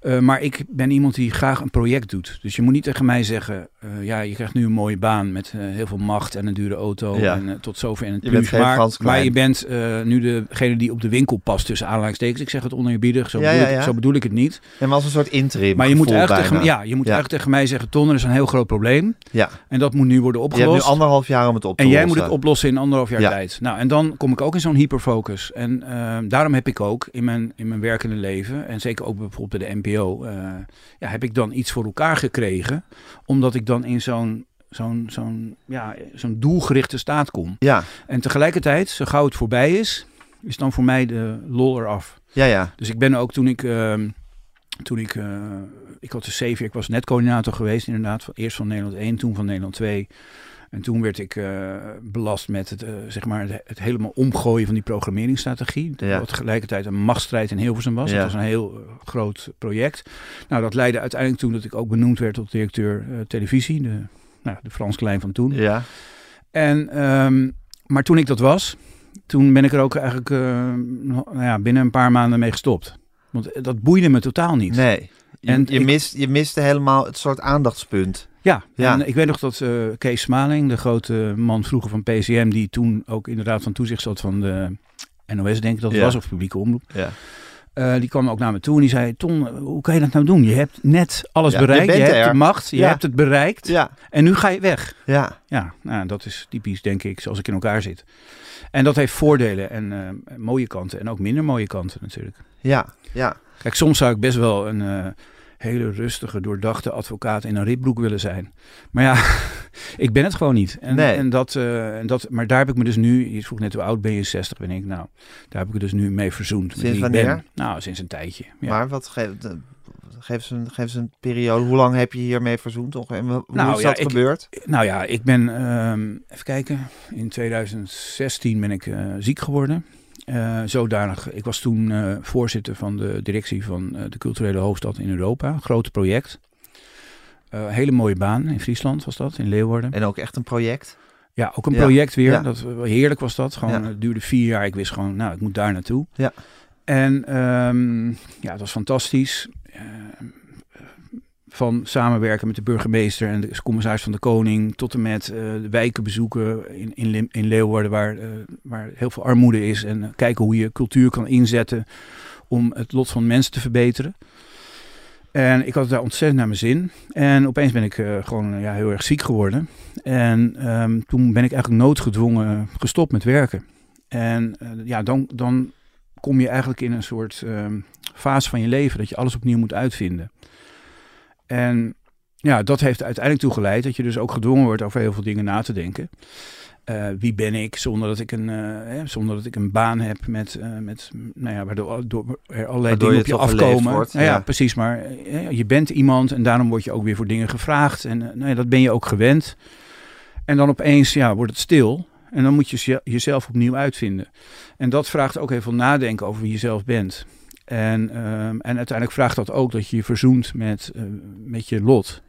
Uh, maar ik ben iemand die graag een project doet. Dus je moet niet tegen mij zeggen, ja, je krijgt nu een mooie baan met heel veel macht en een dure auto en tot zover in het plus. Maar, maar, je bent nu degene die op de winkel past tussen aanhalingstekens. Ik zeg het oneerbiedig, zo, bedoel ik, zo bedoel ik het niet. En maar als een soort interim Maar je moet eigenlijk tegen, ja, je moet eigenlijk tegen mij zeggen, Ton, er is een heel groot probleem. Ja. En dat moet nu worden opgelost. Je hebt nu anderhalf jaar om het op te en lossen. En jij moet het oplossen in anderhalf jaar tijd. Nou, en dan kom ik ook in zo'n hyperfocus. En uh, daarom heb ik ook in mijn, in mijn werkende leven, en zeker ook bijvoorbeeld bij de NPO, uh, ja, heb ik dan iets voor elkaar gekregen. Omdat ik dan in zo'n zo'n zo'n ja, zo'n doelgerichte staat kom. Ja. En tegelijkertijd, zo gauw het voorbij is, is dan voor mij de lol eraf. Ja, ja. Dus ik ben ook toen ik... Uh, toen ik, uh, ik had de zeven, ik was netcoördinator geweest inderdaad, eerst van Nederland 1, toen van Nederland 2. En toen werd ik uh, belast met het, uh, zeg maar het, het, helemaal omgooien van die programmeringsstrategie. Ja. Wat tegelijkertijd een machtsstrijd in Hilversum was. Ja. Dat was een heel uh, groot project. Nou, dat leidde uiteindelijk toe dat ik ook benoemd werd tot directeur televisie. De, nou, de Frans Klein van toen. Ja. En, um, maar toen ik dat was, toen ben ik er ook eigenlijk nou ja, binnen een paar maanden mee gestopt. Want dat boeide me totaal niet. Nee. Je, en je, ik, mist, je miste helemaal het soort aandachtspunt. Ja, ja. En ik weet nog dat uh, Kees Smaling, de grote man vroeger van PCM, die toen ook inderdaad van toezicht zat van de NOS, denk ik dat het was, of publieke omroep. Ja. Uh, die kwam ook naar me toe en die zei: Ton, hoe kan je dat nou doen? Je hebt net alles bereikt. Je, je hebt de macht, je hebt het bereikt. Ja. En nu ga je weg. Ja. Ja, nou, dat is typisch, denk ik, zoals ik in elkaar zit. En dat heeft voordelen en uh, mooie kanten en ook minder mooie kanten natuurlijk. Ja, ja. Kijk, soms zou ik best wel een uh, hele rustige, doordachte advocaat in een ritbroek willen zijn. Maar ja, (laughs) ik ben het gewoon niet. En, nee. en, dat, uh, en dat, maar daar heb ik me dus nu, je vroeg net hoe oud ben je, 60 ben ik. Nou, daar heb ik het dus nu mee verzoend. Sinds wanneer? Ben. Nou, sinds een tijdje. Ja. Maar wat geeft... Geef eens, een, geef eens een periode. Hoe lang heb je hiermee verzoend? En hoe nou, is dat ja, gebeurd? Ik, nou ja, ik ben, um, even kijken, in 2016 ben ik uh, ziek geworden. Uh, zodanig, ik was toen uh, voorzitter van de directie van uh, de culturele hoofdstad in Europa. Groot project. hele mooie baan in Friesland was dat, in Leeuwarden. En ook echt een project? Ja, ook een ja. project weer. Ja. Dat, heerlijk was dat. Gewoon, ja. Het duurde vier jaar. Ik wist gewoon, nou, ik moet daar naartoe. Ja. En um, ja, het was fantastisch van samenwerken met de burgemeester en de commissaris van de Koning, tot en met de wijken bezoeken in, in, in Leeuwarden, waar, waar heel veel armoede is. En kijken hoe je cultuur kan inzetten om het lot van mensen te verbeteren. En ik had daar ontzettend naar mijn zin. En opeens ben ik gewoon ja, heel erg ziek geworden. En ehm, toen ben ik eigenlijk noodgedwongen gestopt met werken. En ja, dan, dan kom je eigenlijk in een soort uh, fase van je leven dat je alles opnieuw moet uitvinden. En ja, dat heeft uiteindelijk toe geleid dat je dus ook gedwongen wordt over heel veel dingen na te denken. Uh, wie ben ik zonder dat ik een, uh, zonder dat ik een baan heb met, uh, met nou ja, waardoor door, er allerlei dingen op je afkomen. Wordt, nou ja, precies. Maar je bent iemand en daarom word je ook weer voor dingen gevraagd. En nou ja, dat ben je ook gewend. En dan opeens ja, wordt het stil. En dan moet je jezelf opnieuw uitvinden. En dat vraagt ook heel veel nadenken over wie je zelf bent. En, ehm, en uiteindelijk vraagt dat ook dat je je verzoent met, met je lot.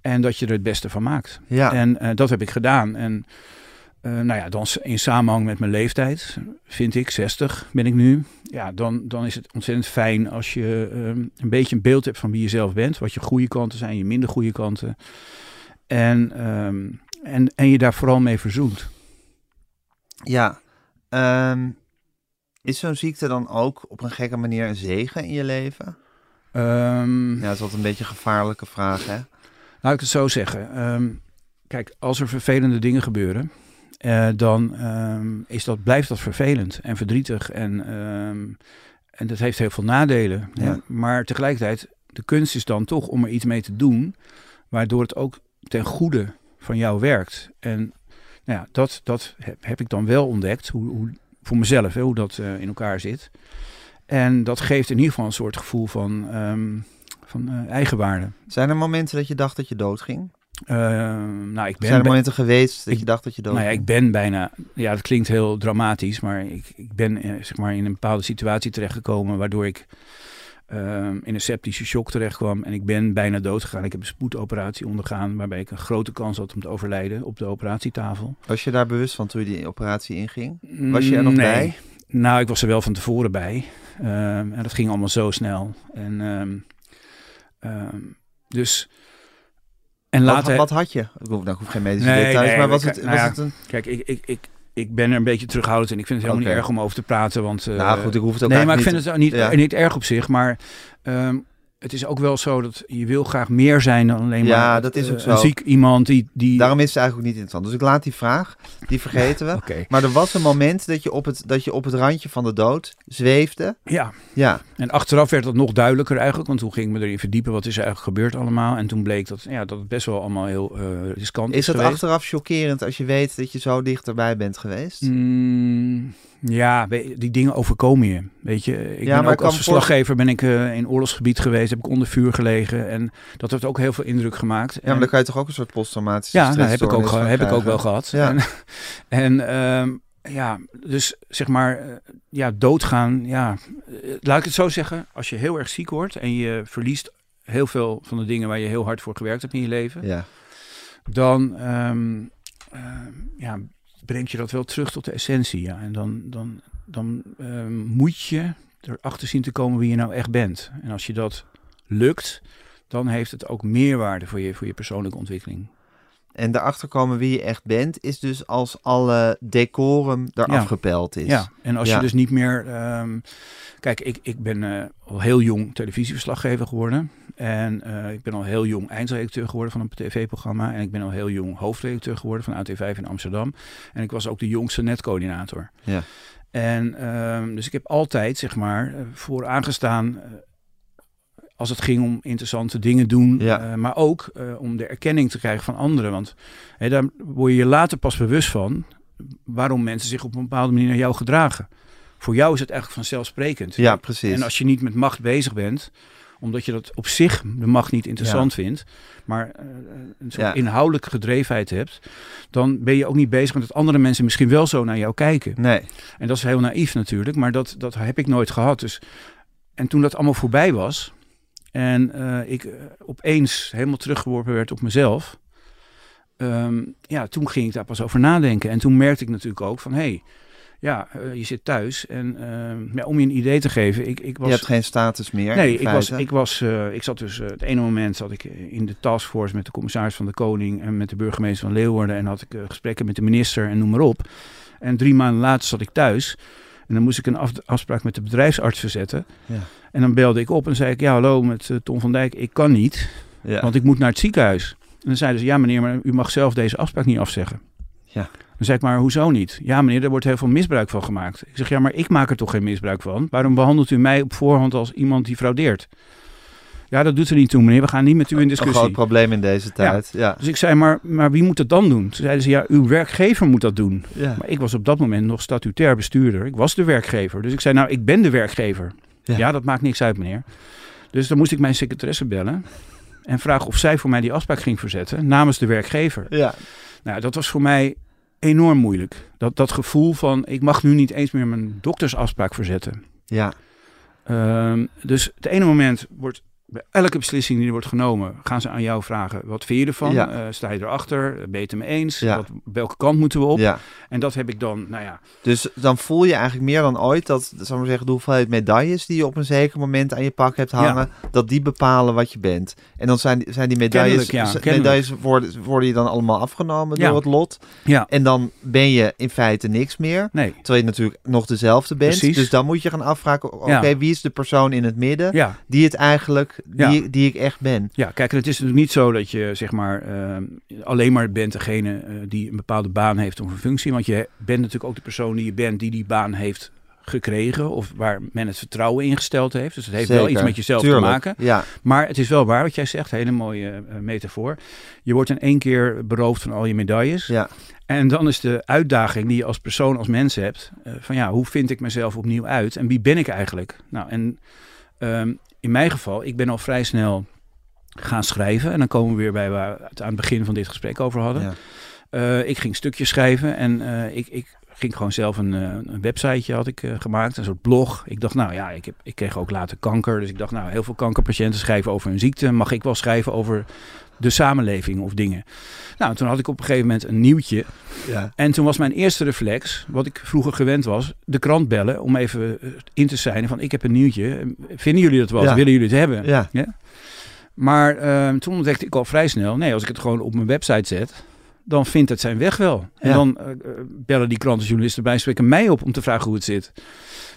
En dat je er het beste van maakt. Ja. En dat heb ik gedaan. En uh, nou ja, dan in samenhang met mijn leeftijd, vind ik, 60 ben ik nu. Ja, dan, dan is het ontzettend fijn als je um, een beetje een beeld hebt van wie je zelf bent. Wat je goede kanten zijn, je minder goede kanten. En, um, en, en je daar vooral mee verzoent. Ja, um, is zo'n ziekte dan ook op een gekke manier een zegen in je leven? ja, dat is altijd een beetje een gevaarlijke vraag, hè? Laat ik het zo zeggen. kijk, als er vervelende dingen gebeuren, uh, dan um, is dat, blijft dat vervelend en verdrietig. En, en dat heeft heel veel nadelen. Ja. Maar tegelijkertijd, de kunst is dan toch om er iets mee te doen, waardoor het ook ten goede van jou werkt. En nou ja, dat, dat heb, heb ik dan wel ontdekt, hoe, hoe voor mezelf, hè, hoe dat uh, in elkaar zit. En dat geeft in ieder geval een soort gevoel van, um, van uh, eigenwaarde. Zijn er momenten dat je dacht dat je doodging? Uh, nou, ik ben Zijn er momenten geweest dat ik, je dacht dat je dood Nou ja, ik ben bijna... Ja, dat klinkt heel dramatisch, maar ik, ik ben eh, zeg maar in een bepaalde situatie terechtgekomen... waardoor ik uh, in een septische shock terecht kwam en ik ben bijna dood gegaan. Ik heb een spoedoperatie ondergaan waarbij ik een grote kans had om te overlijden op de operatietafel. Was je daar bewust van toen je die operatie inging? Was je er nog nee. bij? Nou, ik was er wel van tevoren bij. Uh, en dat ging allemaal zo snel. En ehm, dus... En later... wat, wat, had je? Ik hoef, nou, ik hoef geen medische nee, details, nee, maar was, het, was nou ja, het een... Kijk, ik, ik, ik, ik ben er een beetje terughoudend en ik vind het helemaal okay. niet erg om over te praten. Want, uh, nou goed, ik hoef het ook Nee, maar ik vind het niet, ja. niet erg op zich, maar... Um, het is ook wel zo dat je wil graag meer zijn dan alleen ja, maar dat is ook uh, zo. een ziek iemand die, die... Daarom is het eigenlijk ook niet interessant. Dus ik laat die vraag, die vergeten we. (laughs) okay. Maar er was een moment dat je, op het, dat je op het randje van de dood zweefde. Ja. ja. En achteraf werd dat nog duidelijker eigenlijk. Want toen ging ik me erin verdiepen. Wat is er eigenlijk gebeurd allemaal? En toen bleek dat, ja, dat het best wel allemaal heel uh, riskant is Is het geweest. achteraf chockerend als je weet dat je zo dichterbij bent geweest? Mm, ja, die dingen overkomen je. Weet je, ik ja, ben ook als verslaggever ben ik uh, in oorlogsgebied geweest. Heb ik onder vuur gelegen. En dat heeft ook heel veel indruk gemaakt. Ja, maar dan kan je toch ook een soort posttraumatische Ja, nou, heb, ik ook, heb ik ook wel gehad. Ja. En, (laughs) en um, ja, dus zeg maar, uh, ja, doodgaan. Ja, laat ik het zo zeggen. Als je heel erg ziek wordt en je verliest heel veel van de dingen waar je heel hard voor gewerkt hebt in je leven. Ja. Dan um, uh, ja, brengt je dat wel terug tot de essentie. Ja. En dan, dan, dan um, moet je erachter zien te komen wie je nou echt bent. En als je dat lukt, dan heeft het ook meerwaarde voor je, voor je persoonlijke ontwikkeling. En daarachter komen wie je echt bent, is dus als alle decorum eraf ja. gepeld is. Ja, en als Ja. je dus niet meer... Um, kijk, ik, ik ben uh, al heel jong televisieverslaggever geworden. En uh, ik ben al heel jong eindredacteur geworden van een tv-programma. En ik ben al heel jong hoofdredacteur geworden van AT5 in Amsterdam. En ik was ook de jongste netcoördinator. Ja. En um, dus ik heb altijd, zeg maar, uh, voor aangestaan... Als het ging om interessante dingen doen, Ja. uh, maar ook uh, om de erkenning te krijgen van anderen. Want hè, daar word je je later pas bewust van waarom mensen zich op een bepaalde manier naar jou gedragen. Voor jou is het eigenlijk vanzelfsprekend. Ja, precies. En als je niet met macht bezig bent, omdat je dat op zich de macht niet interessant Ja. vindt, maar uh, een soort Ja. inhoudelijke gedrevenheid hebt, dan ben je ook niet bezig met dat andere mensen misschien wel zo naar jou kijken. Nee. En dat is heel naïef natuurlijk, maar dat, dat heb ik nooit gehad. Dus, en toen dat allemaal voorbij was en uh, ik uh, opeens helemaal teruggeworpen werd op mezelf, um, ja, toen ging ik daar pas over nadenken. En toen merkte ik natuurlijk ook van, hé, hey, ja, uh, je zit thuis. En uh, ja, om je een idee te geven, ik, ik was... Je hebt geen status meer. Nee, ik was, ik was, uh, ik zat dus, het ene moment zat ik in de taskforce met de commissaris van de Koning en met de burgemeester van Leeuwarden. En had ik gesprekken met de minister en noem maar op. En drie maanden later zat ik thuis. En dan moest ik een afspraak met de bedrijfsarts verzetten. Ja. En dan belde ik op en zei ik, ja hallo met Tom van Dijk, ik kan niet, ja. want ik moet naar het ziekenhuis. En dan zeiden ze, ja meneer, maar u mag zelf deze afspraak niet afzeggen. Ja. Dan zeg ik maar, hoezo niet? Ja meneer, er wordt heel veel misbruik van gemaakt. Ik zeg, ja maar ik maak er toch geen misbruik van? Waarom behandelt u mij op voorhand als iemand die fraudeert? Ja, dat doet er niet toe, meneer. We gaan niet met u in discussie. Een groot probleem in deze tijd. Ja. Dus ik zei, maar, maar wie moet het dan doen? Toen zeiden ze, ja, uw werkgever moet dat doen. Ja. Maar ik was op dat moment nog statutair bestuurder. Ik was de werkgever. Dus ik zei, nou, ik ben de werkgever. Ja, ja dat maakt niks uit, meneer. Dus dan moest ik mijn secretaresse bellen en vragen of zij voor mij die afspraak ging verzetten namens de werkgever. Ja. Nou, dat was voor mij enorm moeilijk. Dat, dat gevoel van, ik mag nu niet eens meer mijn doktersafspraak verzetten. Ja. Um, dus het ene moment wordt bij elke beslissing die er wordt genomen, gaan ze aan jou vragen: wat vind je ervan? Ja. Uh, sta je erachter? Ben je het ermee eens? Ja. Wat, welke kant moeten we op? Ja. En dat heb ik dan, nou ja. Dus dan voel je eigenlijk meer dan ooit dat, zal maar zeggen, de hoeveelheid medailles die je op een zeker moment aan je pak hebt hangen, dat die bepalen wat je bent. En dan zijn, zijn die medailles, medailles worden, worden je dan allemaal afgenomen door het lot. Ja. En dan ben je in feite niks meer. Nee. Terwijl je natuurlijk nog dezelfde bent. Precies. Dus dan moet je gaan afvragen: oké, wie is de persoon in het midden die het eigenlijk die, die ik echt ben. Ja, kijk, het is natuurlijk niet zo dat je zeg maar uh, alleen maar bent degene uh, die een bepaalde baan heeft of een functie. Want je bent natuurlijk ook de persoon die je bent die die baan heeft gekregen of waar men het vertrouwen ingesteld heeft. Dus het heeft wel iets met jezelf te maken. Ja. Maar het is wel waar wat jij zegt, hele mooie uh, metafoor. Je wordt in één keer beroofd van al je medailles. Ja. En dan is de uitdaging die je als persoon, als mens hebt, uh, van ja, hoe vind ik mezelf opnieuw uit en wie ben ik eigenlijk? Nou, en um, in mijn geval, ik ben al vrij snel gaan schrijven. En dan komen we weer bij waar we het aan het begin van dit gesprek over hadden. Ja. Uh, ik ging stukjes schrijven en uh, ik, ik ging gewoon zelf een, uh, een websiteje had ik gemaakt, een soort blog. Ik dacht, nou ja, ik, heb, ik kreeg ook later kanker. Dus ik dacht, nou, heel veel kankerpatiënten schrijven over hun ziekte. Mag ik wel schrijven over de samenleving of dingen. Nou, toen had ik op een gegeven moment een nieuwtje. Ja. En toen was mijn eerste reflex, wat ik vroeger gewend was, de krant bellen om even eh, in te zijn van ik heb een nieuwtje. Vinden jullie dat wat? Willen jullie het hebben? Ja. ja? Maar uh, toen ontdekte ik al vrij snel, nee, als ik het gewoon op mijn website zet, dan vindt het zijn weg wel. En dan uh, bellen die krantenjournalisten bij spreken mij op om te vragen hoe het zit.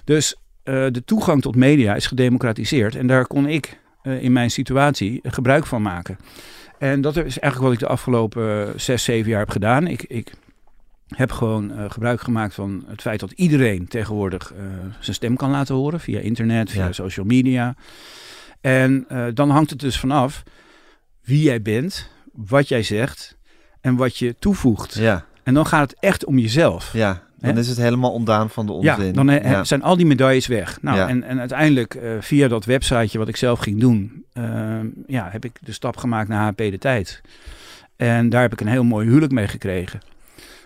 Dus uh, de toegang tot media is gedemocratiseerd en daar kon ik in mijn situatie gebruik van maken. En dat is eigenlijk wat ik de afgelopen eh, zes, zeven jaar heb gedaan. Ik, ik heb gewoon uh, gebruik gemaakt van het feit dat iedereen tegenwoordig uh, zijn stem kan laten horen. Via internet, via social media. En uh, dan hangt het dus vanaf wie jij bent, wat jij zegt en wat je toevoegt. Ja. En dan gaat het echt om jezelf. Ja. Dan is het helemaal ontdaan van de onzin. Ja, dan eh, zijn al die medailles weg. Nou, en, en uiteindelijk uh, via dat websiteje wat ik zelf ging doen, uh, ja, heb ik de stap gemaakt naar HP De Tijd. En daar heb ik een heel mooi huwelijk mee gekregen.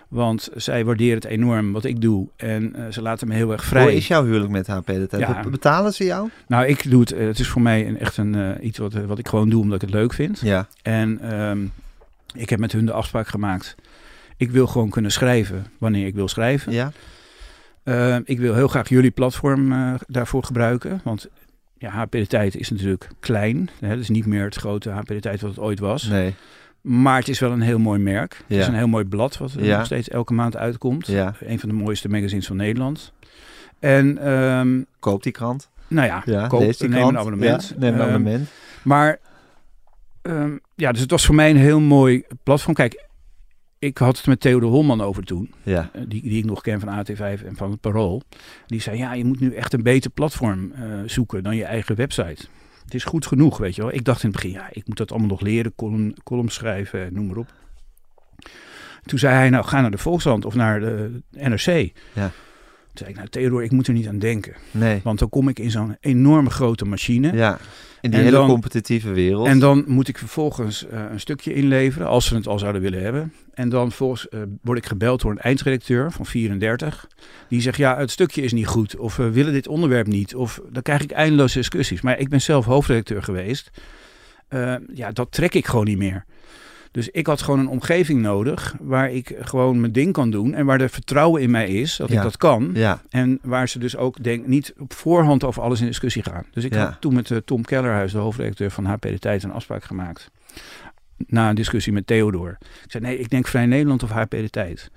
Want zij waarderen het enorm wat ik doe. En uh, ze laten me heel erg vrij. Hoe is jouw huwelijk met HP de tijd? Ja. Betalen ze jou? Nou, ik doe het. Het is voor mij een, echt een, iets wat, wat ik gewoon doe omdat ik het leuk vind. Ja. En um, ik heb met hun de afspraak gemaakt ik wil gewoon kunnen schrijven wanneer ik wil schrijven. Ja. Uh, ik wil heel graag jullie platform uh, daarvoor gebruiken. Want ja, HP de Tijd is natuurlijk klein. Het is niet meer het grote HP de Tijd wat het ooit was. Nee. Maar het is wel een heel mooi merk. Ja. Het is een heel mooi blad wat ja. nog steeds elke maand uitkomt. Ja. Een van de mooiste magazines van Nederland. En, um, koop die krant. Nou ja, ja koop, neem krant. een abonnement. neem een um, abonnement. Maar um, ja, dus het was voor mij een heel mooi platform. Kijk, ik had het met Theodor Holman over toen. Ja. Eh, die, die ik nog ken van AT5 en van het Parool. Die zei, ja, je moet nu echt een beter platform uh, zoeken dan je eigen website. Het is goed genoeg, weet je wel. Ik dacht in het begin, ja, ik moet dat allemaal nog leren. Column, column schrijven, noem maar op. Toen zei hij, nou, ga naar de Volkskrant of naar de NRC. Ja. Zei ik, nou Theodor, ik moet er niet aan denken. Nee. Want dan kom ik in zo'n enorme grote machine. Ja. In die hele competitieve wereld. En dan moet ik vervolgens uh, een stukje inleveren, als ze het al zouden willen hebben. En dan volgens, uh, word ik gebeld door een eindredacteur van 34. Die zegt, ja, het stukje is niet goed. Of we willen dit onderwerp niet. Of dan krijg ik eindeloze discussies. Maar ik ben zelf hoofdredacteur geweest. Uh, ja, dat trek ik gewoon niet meer. Dus ik had gewoon een omgeving nodig waar ik gewoon mijn ding kan doen en waar er vertrouwen in mij is dat ik dat kan. Ja. En waar ze dus ook denk niet op voorhand over alles in discussie gaan. Dus ik had toen met uh, Tom Kellerhuis, de hoofdredacteur van HP De Tijd, een afspraak gemaakt. Na een discussie met Theodor. Ik zei nee, ik denk Vrij Nederland of HP De Tijd.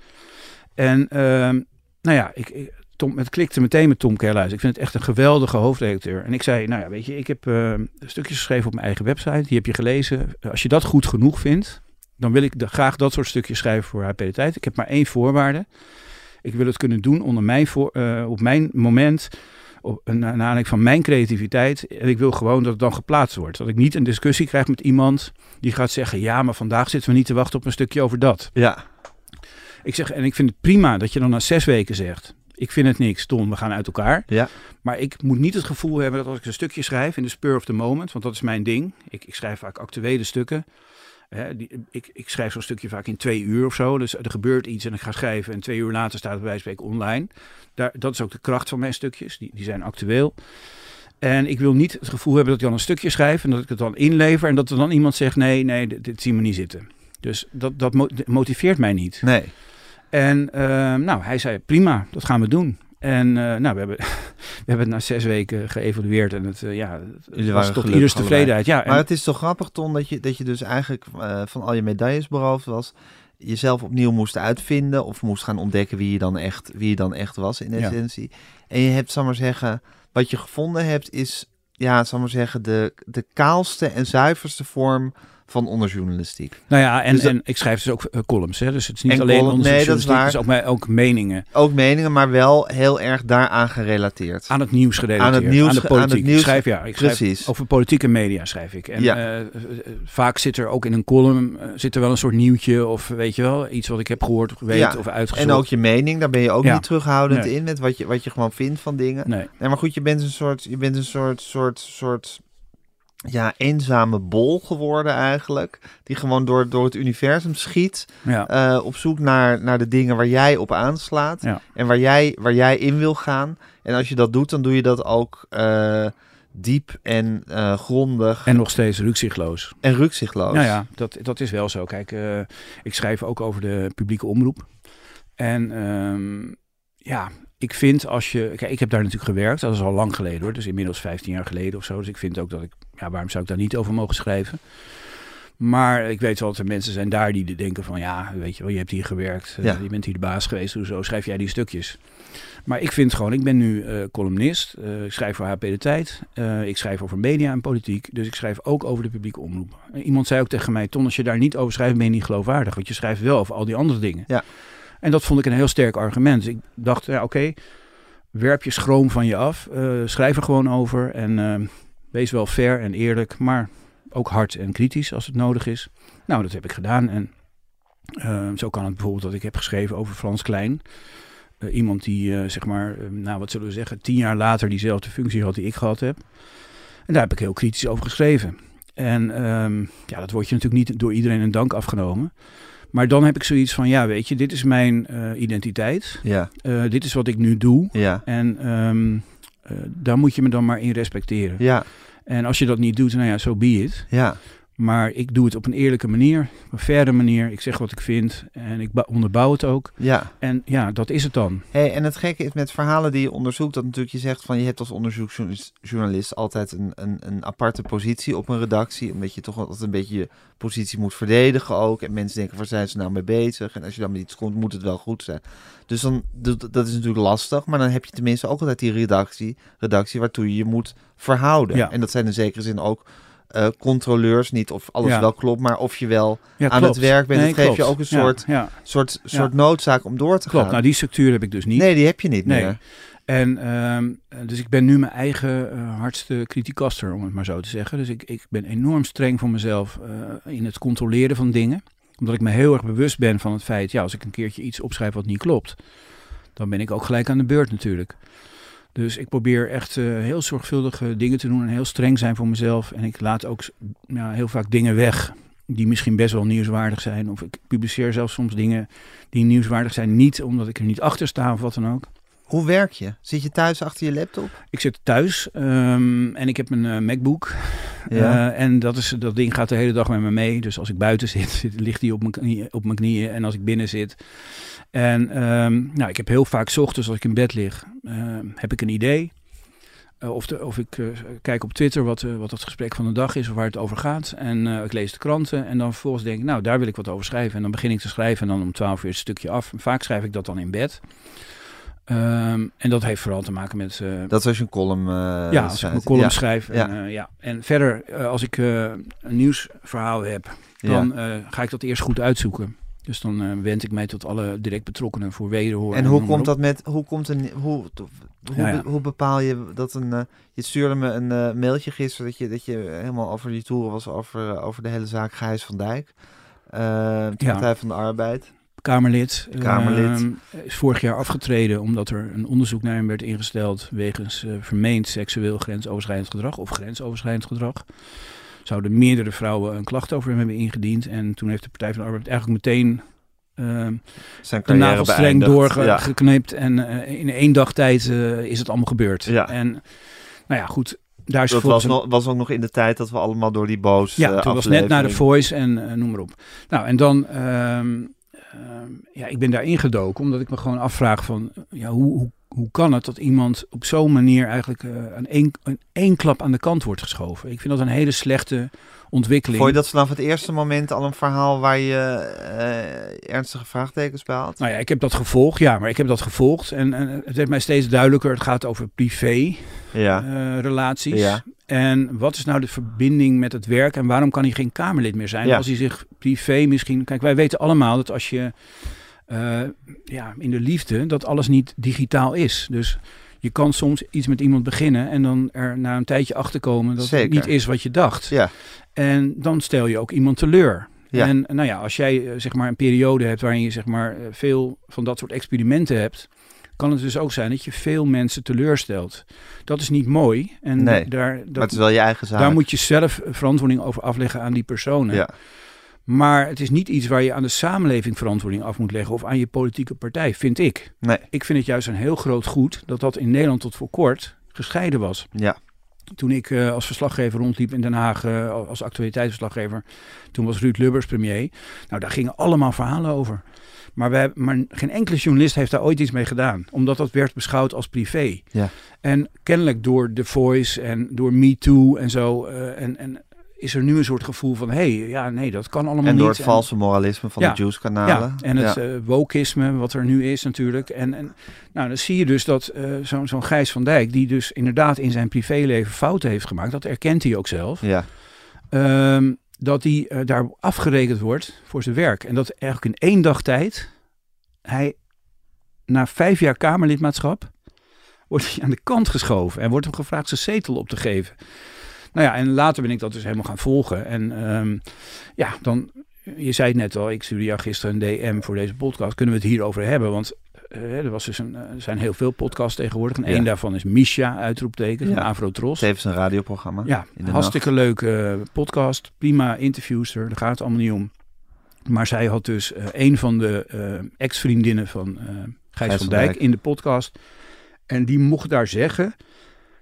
En uh, nou ja, ik, Tom, het klikte meteen met Tom Kerluis. Ik vind het echt een geweldige hoofdredacteur. En ik zei, nou ja, weet je, ik heb uh, stukjes geschreven op mijn eigen website. Die heb je gelezen. Als je dat goed genoeg vindt, dan wil ik graag dat soort stukjes schrijven voor HP De Tijd. Ik heb maar één voorwaarde. Ik wil het kunnen doen onder mijn voor, uh, op mijn moment, op, een aanleiding van mijn creativiteit. En ik wil gewoon dat het dan geplaatst wordt. Dat ik niet een discussie krijg met iemand die gaat zeggen, ja, maar vandaag zitten we niet te wachten op een stukje over dat. Ja. Ik zeg, en ik vind het prima dat je dan na zes weken zegt, ik vind het niks, Tom, we gaan uit elkaar. Ja. Maar ik moet niet het gevoel hebben dat als ik een stukje schrijf in de spur of the moment, want dat is mijn ding. Ik, ik schrijf vaak actuele stukken. Hè, die, ik, ik schrijf zo'n stukje vaak in twee uur of zo. Dus er gebeurt iets en ik ga schrijven en twee uur later staat het bij online. Daar, dat is ook de kracht van mijn stukjes, die, die zijn actueel. En ik wil niet het gevoel hebben dat ik dan een stukje schrijf en dat ik het dan inlever en dat er dan iemand zegt nee, nee, dit, dit zien we niet zitten. Dus dat, dat motiveert mij niet. Nee. En uh, nou, hij zei prima, dat gaan we doen. En uh, nou, we hebben, (laughs) we hebben het na zes weken geëvalueerd en het, uh, ja, het was tot ieders tevredenheid. Ja, maar het is toch grappig, Ton, dat je, dat je dus eigenlijk uh, van al je medailles beroofd was. Jezelf opnieuw moest uitvinden of moest gaan ontdekken wie je dan echt, wie je dan echt was in essentie. Ja. En je hebt, zal maar zeggen, wat je gevonden hebt is, ja, zal maar zeggen, de, de kaalste en zuiverste vorm van onderjournalistiek. Nou ja, en, dus en ik schrijf dus ook uh, columns, hè? dus het is niet alleen column, nee, dat is waar. het is ook, mijn, ook meningen. Ook meningen, maar wel heel erg daaraan gerelateerd. Aan het nieuws gerelateerd, aan, het nieuws, aan de politiek. Aan het nieuws, ik schrijf, ja, ik Precies. over politieke media schrijf ik. En ja. uh, vaak zit er ook in een column uh, zit er wel een soort nieuwtje of weet je wel, iets wat ik heb gehoord, weet ja. of uitgezocht. En ook je mening, daar ben je ook ja. niet terughoudend nee. in met wat je, wat je gewoon vindt van dingen. Nee. nee. maar goed, je bent een soort, je bent een soort, soort, soort ja, eenzame bol geworden eigenlijk. Die gewoon door, door het universum schiet. Ja. Uh, op zoek naar, naar de dingen waar jij op aanslaat. Ja. En waar jij, waar jij in wil gaan. En als je dat doet, dan doe je dat ook uh, diep en uh, grondig. En nog steeds rukzichtloos. En rukzichtloos. Nou ja, dat, dat is wel zo. Kijk, ik schrijf ook over de publieke omroep. En um, ja, ik vind als je. Kijk, ik heb daar natuurlijk gewerkt. Dat is al lang geleden hoor. Dus inmiddels 15 jaar geleden of zo. Dus ik vind ook dat ik. Ja, waarom zou ik daar niet over mogen schrijven? Maar ik weet wel dat er mensen zijn daar die denken van ja, weet je wel, je hebt hier gewerkt, ja. uh, je bent hier de baas geweest, hoezo schrijf jij die stukjes? Maar ik vind gewoon, ik ben nu uh, columnist, uh, ik schrijf voor HP De Tijd, ik schrijf over media en politiek, dus ik schrijf ook over de publieke omroep. iemand zei ook tegen mij, Ton, als je daar niet over schrijft, ben je niet geloofwaardig, want je schrijft wel over al die andere dingen. Ja. En dat vond ik een heel sterk argument. Dus ik dacht, ja, oké, werp je schroom van je af. Uh, schrijf er gewoon over en uh, wees wel fair en eerlijk, maar ook hard en kritisch als het nodig is. Nou, dat heb ik gedaan. En uh, zo kan het bijvoorbeeld dat ik heb geschreven over Frans Klein. iemand die, zeg maar, nou wat zullen we zeggen, tien jaar later diezelfde functie had die ik gehad heb. En daar heb ik heel kritisch over geschreven. En ehm, ja, dat wordt je natuurlijk niet door iedereen een dank afgenomen. Maar dan heb ik zoiets van, ja, weet je, dit is mijn uh, identiteit. Ja. Uh, dit is wat ik nu doe. Ja. En um, daar moet je me dan maar in respecteren. Ja. En als je dat niet doet, nou ja, zo so be it. Ja. Maar ik doe het op een eerlijke manier, op een verre manier. Ik zeg wat ik vind en ik onderbouw het ook. Ja. En ja, dat is het dan. Hey, en het gekke is met verhalen die je onderzoekt, dat natuurlijk je zegt van je hebt als onderzoeksjournalist altijd een, een, een aparte positie op een redactie. Omdat je toch altijd een beetje je positie moet verdedigen ook. En mensen denken, waar zijn ze nou mee bezig? En als je dan met iets komt, moet het wel goed zijn. Dus dan, dat is natuurlijk lastig. Maar dan heb je tenminste ook altijd die redactie, redactie waartoe je je moet verhouden. Ja. En dat zijn in zekere zin ook uh, controleurs, niet of alles ja. wel klopt, maar of je wel ja, aan klopt. het werk bent. Nee, dat geeft je ook een soort, ja, soort, soort noodzaak om door te klopt. gaan. Nou, die structuur heb ik dus niet. Nee, die heb je niet nee. meer. En um, dus ik ben nu mijn eigen uh, hardste kritiekaster, om het maar zo te zeggen. Dus ik, ik ben enorm streng voor mezelf uh, in het controleren van dingen. Omdat ik me heel erg bewust ben van het feit, ja, als ik een keertje iets opschrijf wat niet klopt, dan ben ik ook gelijk aan de beurt natuurlijk. Dus ik probeer echt uh, heel zorgvuldige dingen te doen en heel streng zijn voor mezelf. En ik laat ook ja, heel vaak dingen weg die misschien best wel nieuwswaardig zijn. Of ik publiceer zelfs soms dingen die nieuwswaardig zijn, niet omdat ik er niet achter sta of wat dan ook. Hoe werk je? Zit je thuis achter je laptop? Ik zit thuis um, en ik heb een uh, MacBook. en dat, is, dat ding gaat de hele dag met me mee. Dus als ik buiten zit, (laughs) zit ligt hij op mijn, op mijn knieën. En als ik binnen zit. En um, nou, ik heb heel vaak ochtends als ik in bed lig, ehm, heb ik een idee. Uh, of, de, of ik uh, kijk op Twitter wat, uh, wat het gesprek van de dag is of waar het over gaat. En ik lees de kranten en dan vervolgens denk ik, nou daar wil ik wat over schrijven. En dan begin ik te schrijven en dan om twaalf uur het stukje af. En vaak schrijf ik dat dan in bed. Um, en dat heeft vooral te maken met... dat is als je een column Ja, als ik een column ja. schrijf. En, ja. ja. en verder, als ik een nieuwsverhaal heb, dan ga ik dat eerst goed uitzoeken. Dus dan uh, wend ik mij tot alle direct betrokkenen voor wederhoor. En, hoe komt dat met, hoe komt een, hoe, hoe, hoe bepaal je dat een, uh, je stuurde me een uh, mailtje gisteren dat je, dat je helemaal over die toeren was over, over de hele zaak Gijs van Dijk, de Partij van de Arbeid. Kamerlid. Kamerlid. Ehm, is vorig jaar afgetreden omdat er een onderzoek naar hem werd ingesteld wegens vermeend seksueel grensoverschrijdend gedrag of grensoverschrijdend gedrag zouden meerdere vrouwen een klacht over hem hebben ingediend. En toen heeft de Partij van de Arbeid eigenlijk meteen uh, Zijn de navelstreng doorgeknipt. Ja. En uh, in één dag tijd uh, is het allemaal gebeurd. Ja. En nou ja, goed. Daar is dat was, nog, was ook nog in de tijd dat we allemaal door die boos. Ja, uh, toen was net naar de Voice en noem maar op. Nou, en dan. Ehm, ehm, ja, ik ben daar ingedoken omdat ik me gewoon afvraag van ja, hoe, hoe hoe kan het dat iemand op zo'n manier eigenlijk uh, aan één, één klap aan de kant wordt geschoven? Ik vind dat een hele slechte ontwikkeling. Vond je dat vanaf het eerste moment al een verhaal waar je uh, ernstige vraagtekens bij had? Nou ja, ik heb dat gevolgd, ja, maar ik heb dat gevolgd en, en het werd mij steeds duidelijker. Het gaat over privé ja. Uh, relaties. Ja. En wat is nou de verbinding met het werk en waarom kan hij geen Kamerlid meer zijn als hij zich privé misschien... Kijk, wij weten allemaal dat als je uh, ja, in de liefde dat alles niet digitaal is. Dus je kan soms iets met iemand beginnen en dan er na een tijdje achterkomen dat het niet is wat je dacht. Ja. En dan stel je ook iemand teleur. Ja. En nou ja, als jij eh, zeg maar een periode hebt waarin je zeg maar eh, veel van dat soort experimenten hebt, kan het dus ook zijn dat je veel mensen teleurstelt. Dat is niet mooi. En nee, daar, dat, maar het is wel je eigen zaak. Daar moet je zelf verantwoording over afleggen aan die personen. Ja. Maar het is niet iets waar je aan de samenleving verantwoording af moet leggen of aan je politieke partij, vind ik. Nee. Ik vind het juist een heel groot goed dat dat in Nederland tot voor kort gescheiden was. Ja. Toen ik uh, als verslaggever rondliep in Den Haag, uh, als actualiteitsverslaggever, toen was Ruud Lubbers premier. Nou, daar gingen allemaal verhalen over. Maar, wij, maar geen enkele journalist heeft daar ooit iets mee gedaan. Omdat dat werd beschouwd als privé. Ja. En kennelijk door The Voice en door Me Too en zo. Uh, en, en is er nu een soort gevoel van, hé, hey, ja, nee, dat kan allemaal niet. En door het valse moralisme van de Juice-kanalen. Ja, en het ja. uh, wokisme, wat er nu is natuurlijk. En, en nou, dan zie je dus dat uh, zo'n Gijs van Dijk, die dus inderdaad in zijn privéleven fouten heeft gemaakt, dat erkent hij ook zelf. Ja. Um, dat hij uh, daar afgerekend wordt voor zijn werk. En dat eigenlijk in één dag tijd, hij na vijf jaar Kamerlidmaatschap, wordt hij aan de kant geschoven en wordt hem gevraagd zijn zetel op te geven. Nou ja, en later ben ik dat dus helemaal gaan volgen. En um, ja, dan, je zei het net al, ik stuurde jou gisteren een DM voor deze podcast. Kunnen we het hierover hebben? Want uh, er, was dus een, er zijn heel veel podcasts tegenwoordig. En één daarvan is Misha, uitroepteken, van Afro Tros. Het heeft een radioprogramma. Ja, hartstikke leuke podcast. Prima interviewster, daar gaat het allemaal niet om. Maar zij had dus uh, een van de uh, ex-vriendinnen van Gijs, van, Dijk, Dijk in de podcast. En die mocht daar zeggen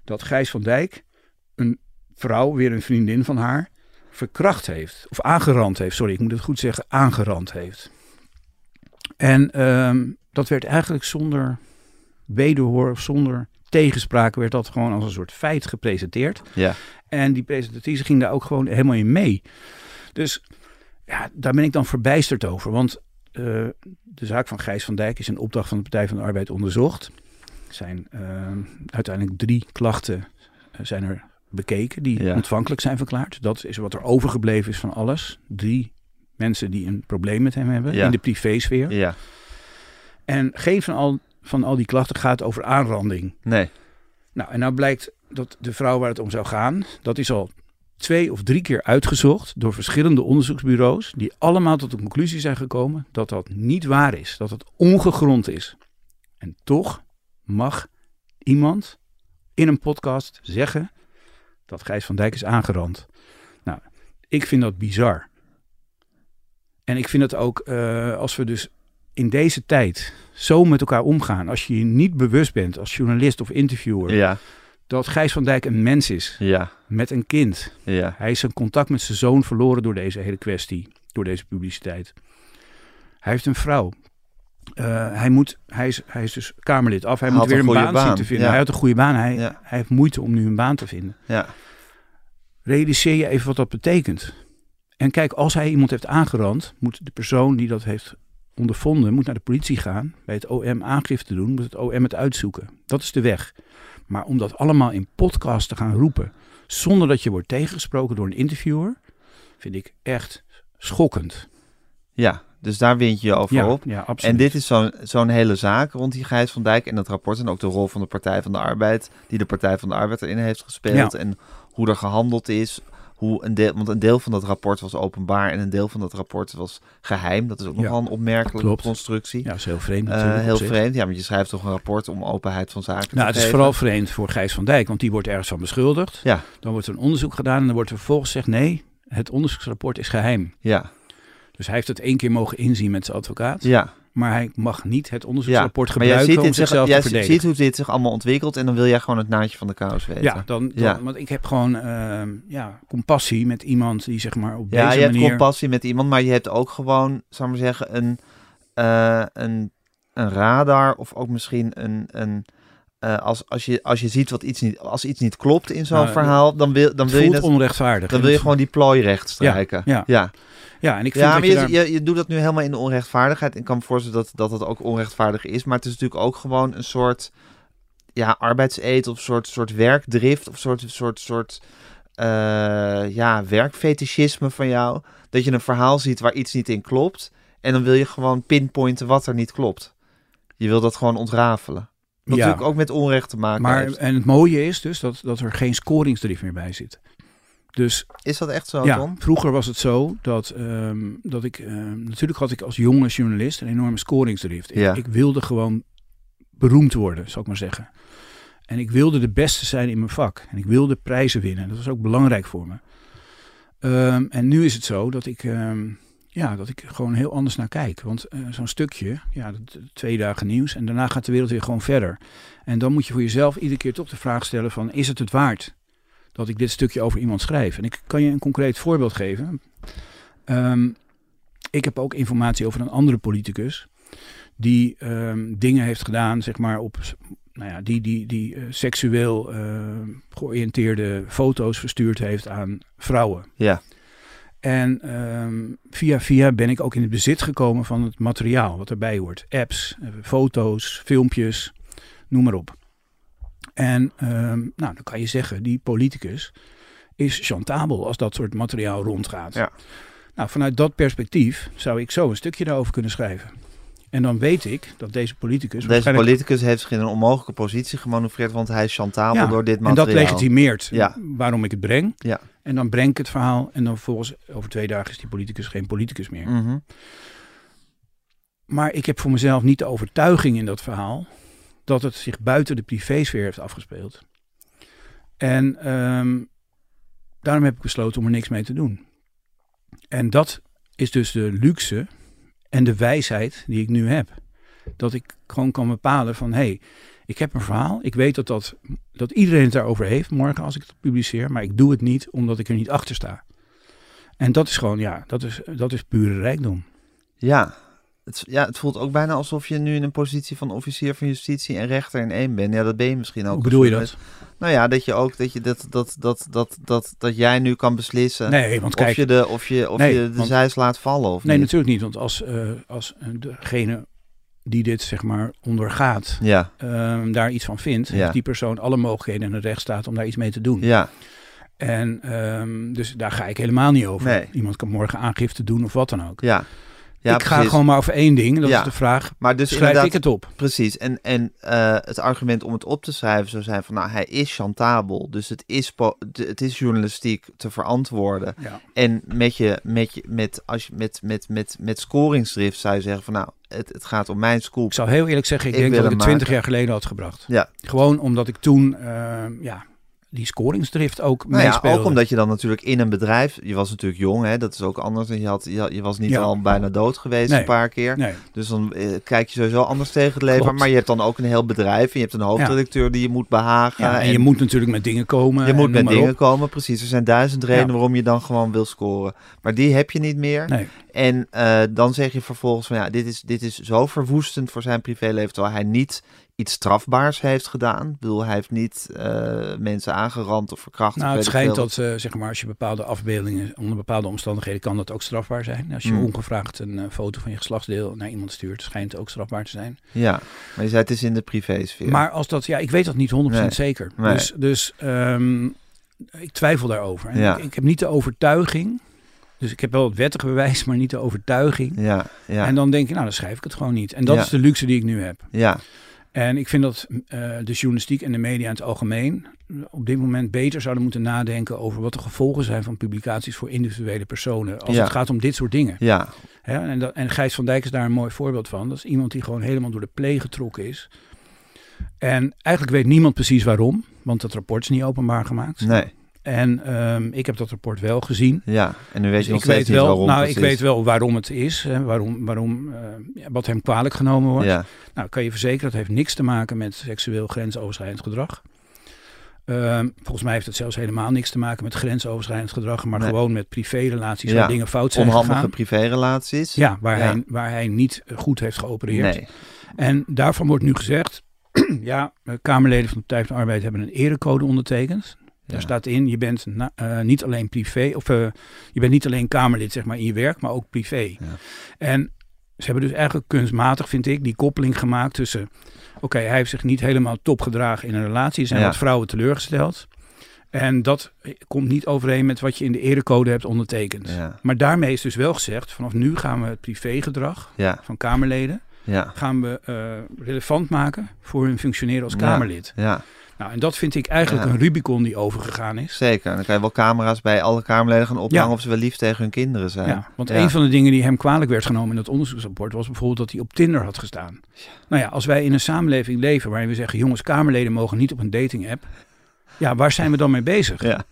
dat Gijs van Dijk een vrouw, weer een vriendin van haar, verkracht heeft. Of aangerand heeft, sorry, ik moet het goed zeggen, aangerand heeft. En um, dat werd eigenlijk zonder wederhoor of zonder tegenspraak werd dat gewoon als een soort feit gepresenteerd. Ja. En die presentatrice ging daar ook gewoon helemaal in mee. Dus ja, daar ben ik dan verbijsterd over. Want uh, de zaak van Gijs van Dijk is in opdracht van de Partij van de Arbeid onderzocht. Er zijn uh, uiteindelijk drie klachten uh, zijn er bekeken die ontvankelijk zijn verklaard. Dat is wat er overgebleven is van alles. Drie mensen die een probleem met hem hebben in de privésfeer. Ja. En geen van al, van al die klachten gaat over aanranding. Nee. Nou, en nou blijkt dat de vrouw waar het om zou gaan, dat is al twee of drie keer uitgezocht door verschillende onderzoeksbureaus, die allemaal tot de conclusie zijn gekomen dat dat niet waar is, dat het ongegrond is. En toch mag iemand in een podcast zeggen dat Gijs van Dijk is aangerand. Nou, ik vind dat bizar. En ik vind het ook, uh, als we dus in deze tijd zo met elkaar omgaan, als je je niet bewust bent als journalist of interviewer, ja. dat Gijs van Dijk een mens is. Ja. Met een kind. Ja. Hij is zijn contact met zijn zoon verloren door deze hele kwestie. Door deze publiciteit. Hij heeft een vrouw. Uh, hij, moet, hij, is, hij is dus Kamerlid af. Hij, moet weer een, baan, baan, zien te vinden. Hij had een goede baan. Hij, hij heeft moeite om nu een baan te vinden. Ja. Realiseer je even wat dat betekent. En kijk, als hij iemand heeft aangerand, moet de persoon die dat heeft ondervonden, moet naar de politie gaan, bij het OM aangifte doen, moet het OM het uitzoeken. Dat is de weg. Maar om dat allemaal in podcast te gaan roepen, zonder dat je wordt tegengesproken door een interviewer, vind ik echt schokkend. Ja, dus daar wint je over ja, op. Ja, absoluut. En dit is zo'n zo'n hele zaak rond die Gijs van Dijk en dat rapport. En ook de rol van de Partij van de Arbeid, die de Partij van de Arbeid erin heeft gespeeld. En hoe er gehandeld is. Hoe een deel, want een deel van dat rapport was openbaar en een deel van dat rapport was geheim. Dat is ook nogal een opmerkelijke constructie. Ja, dat is heel vreemd uh, heel vreemd, ja, want je schrijft toch een rapport om openheid van zaken nou, het is vooral vreemd voor Gijs van Dijk, want die wordt ergens van beschuldigd. Ja. Dan wordt er een onderzoek gedaan en dan wordt er vervolgens gezegd, nee, het onderzoeksrapport is geheim. Ja. Dus hij heeft het één keer mogen inzien met zijn advocaat. Ja. Maar hij mag niet het onderzoeksrapport gebruiken ziet om zichzelf zich, te verdedigen. ziet hoe dit zich allemaal ontwikkelt en dan wil jij gewoon het naadje van de kous weten. Ja, dan, dan want ik heb gewoon uh, ja, compassie met iemand die zeg maar op deze manier... Ja, je hebt compassie met iemand, maar je hebt ook gewoon, zou maar zeggen, een, uh, een, een radar of ook misschien een... een uh, als, als, je, als je ziet wat iets niet, als iets niet klopt in zo'n nou, verhaal, dan wil, dan wil je het onrechtvaardig. Dan wil je gewoon die plooi recht strijken. Ja, ja. ja. en ik vind ja, dat maar je, je, daar... je, je, doet dat nu helemaal in de onrechtvaardigheid. En ik kan me voorstellen dat, dat het ook onrechtvaardig is. Maar het is natuurlijk ook gewoon een soort ja, arbeidseed of soort, soort werkdrift of soort, soort, soort uh, ja, werkfetischisme van jou. Dat je een verhaal ziet waar iets niet in klopt. En dan wil je gewoon pinpointen wat er niet klopt. Je wil dat gewoon ontrafelen. Ja. natuurlijk ook met onrecht te maken Maar, heeft. en het mooie is dus dat, dat er geen scoringsdrift meer bij zit. Dus Is dat echt zo, ja, Tom? vroeger was het zo dat, ehm, dat ik... ehm, natuurlijk had ik als jonge journalist een enorme scoringsdrift. Ik, Ja. ik wilde gewoon beroemd worden, zou ik maar zeggen. En ik wilde de beste zijn in mijn vak. En ik wilde prijzen winnen. Dat was ook belangrijk voor me. Ehm, en nu is het zo dat ik, ja, dat ik gewoon heel anders naar kijk. Want eh, zo'n stukje, ja, twee dagen nieuws. En daarna gaat de wereld weer gewoon verder. En dan moet je voor jezelf iedere keer toch de vraag stellen van... is het het waard dat ik dit stukje over iemand schrijf? En ik kan je een concreet voorbeeld geven. Ehm, ik heb ook informatie over een andere politicus... die ehm, dingen heeft gedaan, zeg maar, op... Nou ja, die, die, die eh, seksueel eh, georiënteerde foto's verstuurd heeft aan vrouwen. Ja. En ehm, via via ben ik ook in het bezit gekomen van het materiaal wat erbij hoort. Apps, eh, foto's, filmpjes, noem maar op. En ehm, nou, dan kan je zeggen, die politicus is chantabel als dat soort materiaal rondgaat. Ja. Nou, vanuit dat perspectief zou ik zo een stukje daarover kunnen schrijven. En dan weet ik dat deze politicus Deze waarschijnlijk- politicus heeft zich in een onmogelijke positie gemanoeuvreerd, want hij is chantabel Ja, door dit en materiaal. dat legitimeert Ja. waarom ik het breng. Ja. En dan breng ik het verhaal en dan volgens over twee dagen is die politicus geen politicus meer. Mhm. Maar ik heb voor mezelf niet de overtuiging in dat verhaal dat het zich buiten de privésfeer heeft afgespeeld. En ehm, daarom heb ik besloten om er niks mee te doen. En dat is dus de luxe en de wijsheid die ik nu heb. Dat ik gewoon kan bepalen van hé, hey, ik heb een verhaal. Ik weet dat, dat, dat iedereen het daarover heeft morgen als ik het publiceer. Maar ik doe het niet omdat ik er niet achter sta. En dat is gewoon, ja, dat is, dat is pure rijkdom. Ja. Het, ja, het voelt ook bijna alsof je nu in een positie van officier van justitie en rechter in één bent. Ja, dat ben je misschien ook. Hoe bedoel je dat? Nou ja, dat je ook dat je dat dat dat dat dat dat jij nu kan beslissen Nee, want of je de of je of Nee, je de want- zeis laat vallen of Nee, niet. natuurlijk niet. Want als, eh, als eh, degene die dit zeg maar ondergaat, Ja, ehm, daar iets van vindt, Ja. heeft die persoon alle mogelijkheden en het recht staat om daar iets mee te doen. ja, En ehm, dus daar ga ik helemaal niet over. Nee. Iemand kan morgen aangifte doen of wat dan ook. ja. Ja ik ga precies. gewoon maar over één ding. Dat Ja. is de vraag. Maar dus Schrijf ik het op? Precies. En, en eh, het argument om het op te schrijven zou zijn van, nou, hij is chantabel. Dus het is, het is journalistiek te verantwoorden. Ja. En met je, met je, met, als je, met, met, met, met scoringsdrift zou je zeggen van, nou, het, het gaat om mijn scoop. Ik zou heel eerlijk zeggen, ik, Ik denk dat ik het twintig jaar geleden had gebracht. Ja, Gewoon omdat ik toen, ehm, ja, die scoringsdrift ook nou ja, ook omdat je dan natuurlijk in een bedrijf, je was natuurlijk jong, hè, dat is ook anders. Je, had, je, je was niet al bijna dood geweest een paar keer. Nee. Dus dan eh, kijk je sowieso anders tegen het leven. Maar je hebt dan ook een heel bedrijf en je hebt een hoofdredacteur die je moet behagen. en, je moet natuurlijk met dingen komen. Je moet met dingen komen, precies. Er zijn duizend redenen waarom je dan gewoon wil scoren. Maar die heb je niet meer. Nee. En uh, dan zeg je vervolgens van ja, dit is, dit is zo verwoestend voor zijn privéleven, terwijl hij niet iets strafbaars heeft gedaan. Ik bedoel, hij heeft niet uh, mensen aangerand of verkracht. Nou, het schijnt dat, uh, zeg maar, als je bepaalde afbeeldingen onder bepaalde omstandigheden kan dat ook strafbaar zijn. Als je mm. ongevraagd een uh, foto van je geslachtsdeel naar iemand stuurt, schijnt het ook strafbaar te zijn. Ja, maar je zei het is in de privésfeer. Maar als dat, ja, ik weet dat niet 100% nee. zeker. Nee. Dus, dus um, ik twijfel daarover. En ja. ik, ik heb niet de overtuiging dus ik heb wel het wettige bewijs, maar niet de overtuiging. Ja, ja. En dan denk je, nou, dan schrijf ik het gewoon niet. En dat is de luxe die ik nu heb. Ja. En ik vind dat uh, de journalistiek en de media in het algemeen op dit moment beter zouden moeten nadenken over wat de gevolgen zijn van publicaties voor individuele personen. Als het gaat om dit soort dingen. Ja. en, dat, en Gijs van Dijk is daar een mooi voorbeeld van. Dat is iemand die gewoon helemaal door de pleeg getrokken is. En eigenlijk weet niemand precies waarom, want dat rapport is niet openbaar gemaakt. Nee. En um, ik heb dat rapport wel gezien. Ja, en nu weet je nog ik weet wel, waarom Nou, ik weet wel waarom het is. Hè, waarom, waarom uh, wat hem kwalijk genomen wordt. Ja. Nou, kan je verzekeren, dat heeft niks te maken met seksueel grensoverschrijdend gedrag. Um, volgens mij heeft het zelfs helemaal niks te maken met grensoverschrijdend gedrag, maar gewoon met privérelaties ja. waar dingen fout zijn Onhandige gegaan. privérelaties. Ja, waar, Hij, waar hij niet goed heeft geopereerd. Nee. En daarvan wordt nu gezegd, (clears throat) ja, Kamerleden van de Partij van de Arbeid hebben een erecode ondertekend. Daar staat in, je bent uh, niet alleen privé, of uh, je bent niet alleen Kamerlid zeg maar in je werk, maar ook privé. Ja. En ze hebben dus eigenlijk kunstmatig, vind ik, die koppeling gemaakt tussen, oké, hij heeft zich niet helemaal top gedragen in een relatie, zijn ja. wat vrouwen teleurgesteld. En dat komt niet overeen met wat je in de erecode hebt ondertekend. Ja. Maar daarmee is dus wel gezegd, vanaf nu gaan we het privégedrag van Kamerleden, gaan we uh, relevant maken voor hun functioneren als Kamerlid. Ja. Nou, en dat vind ik eigenlijk een Rubicon die overgegaan is. Zeker. dan kan je wel camera's bij alle Kamerleden gaan ophangen of ze wel lief tegen hun kinderen zijn. Ja, want een van de dingen die hem kwalijk werd genomen in dat onderzoeksrapport was bijvoorbeeld dat hij op Tinder had gestaan. Nou ja, als wij in een samenleving leven waarin we zeggen, jongens, Kamerleden mogen niet op een dating app. Ja, waar zijn we dan mee bezig? Ja.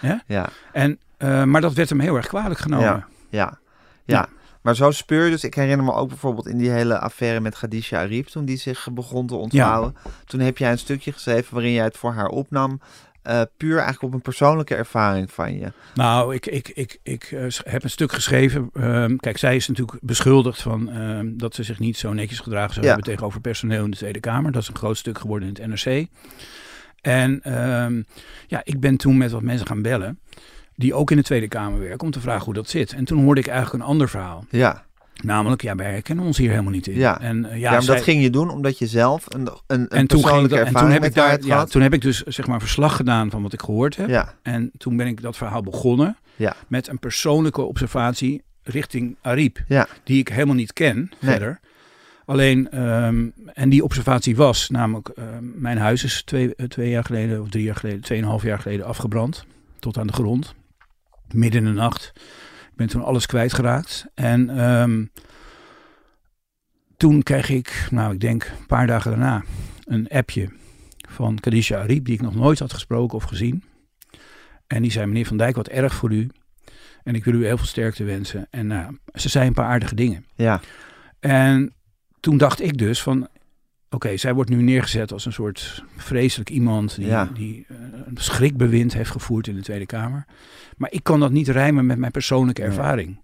ja? ja. En, uh, maar dat werd hem heel erg kwalijk genomen. Ja. ja. Maar zo speur je dus, ik herinner me ook bijvoorbeeld in die hele affaire met Khadija Arif, toen die zich begon te ontvouwen. Toen heb jij een stukje geschreven waarin jij het voor haar opnam. Uh, puur eigenlijk op een persoonlijke ervaring van je. Nou, ik, ik, ik, ik uh, heb een stuk geschreven. Uh, kijk, zij is natuurlijk beschuldigd van uh, dat ze zich niet zo netjes gedragen zou ja. hebben tegenover personeel in de Tweede Kamer. Dat is een groot stuk geworden in het NRC. En ehm, ja, ik ben toen met wat mensen gaan bellen die ook in de Tweede Kamer werken, om te vragen hoe dat zit. En toen hoorde ik eigenlijk een ander verhaal. Ja. Namelijk, ja, wij herkennen ons hier helemaal niet in. Ja, en, uh, ja, ja maar dat ging je doen omdat je zelf een, een, een en toen ging en toen heb ik daar, ja, toen heb ik dus zeg maar verslag gedaan van wat ik gehoord heb. Ja. En toen ben ik dat verhaal begonnen ja. met een persoonlijke observatie richting Ariep, ja. die ik helemaal niet ken nee. verder. Alleen, um, en die observatie was namelijk, uh, mijn huis is twee, uh, twee jaar geleden of drie jaar geleden, tweeënhalf jaar geleden afgebrand, tot aan de grond midden in de nacht. Ik ben toen alles kwijtgeraakt. En um, toen kreeg ik, nou ik denk een paar dagen daarna, een appje van Kadisha Ariep, die ik nog nooit had gesproken of gezien. En die zei, meneer Van Dijk, wat erg voor u. En ik wil u heel veel sterkte wensen. En nou, ze zei een paar aardige dingen. Ja. En toen dacht ik dus van, Oké, zij wordt nu neergezet als een soort vreselijk iemand die, die uh, een schrikbewind heeft gevoerd in de Tweede Kamer. Maar ik kan dat niet rijmen met mijn persoonlijke ervaring.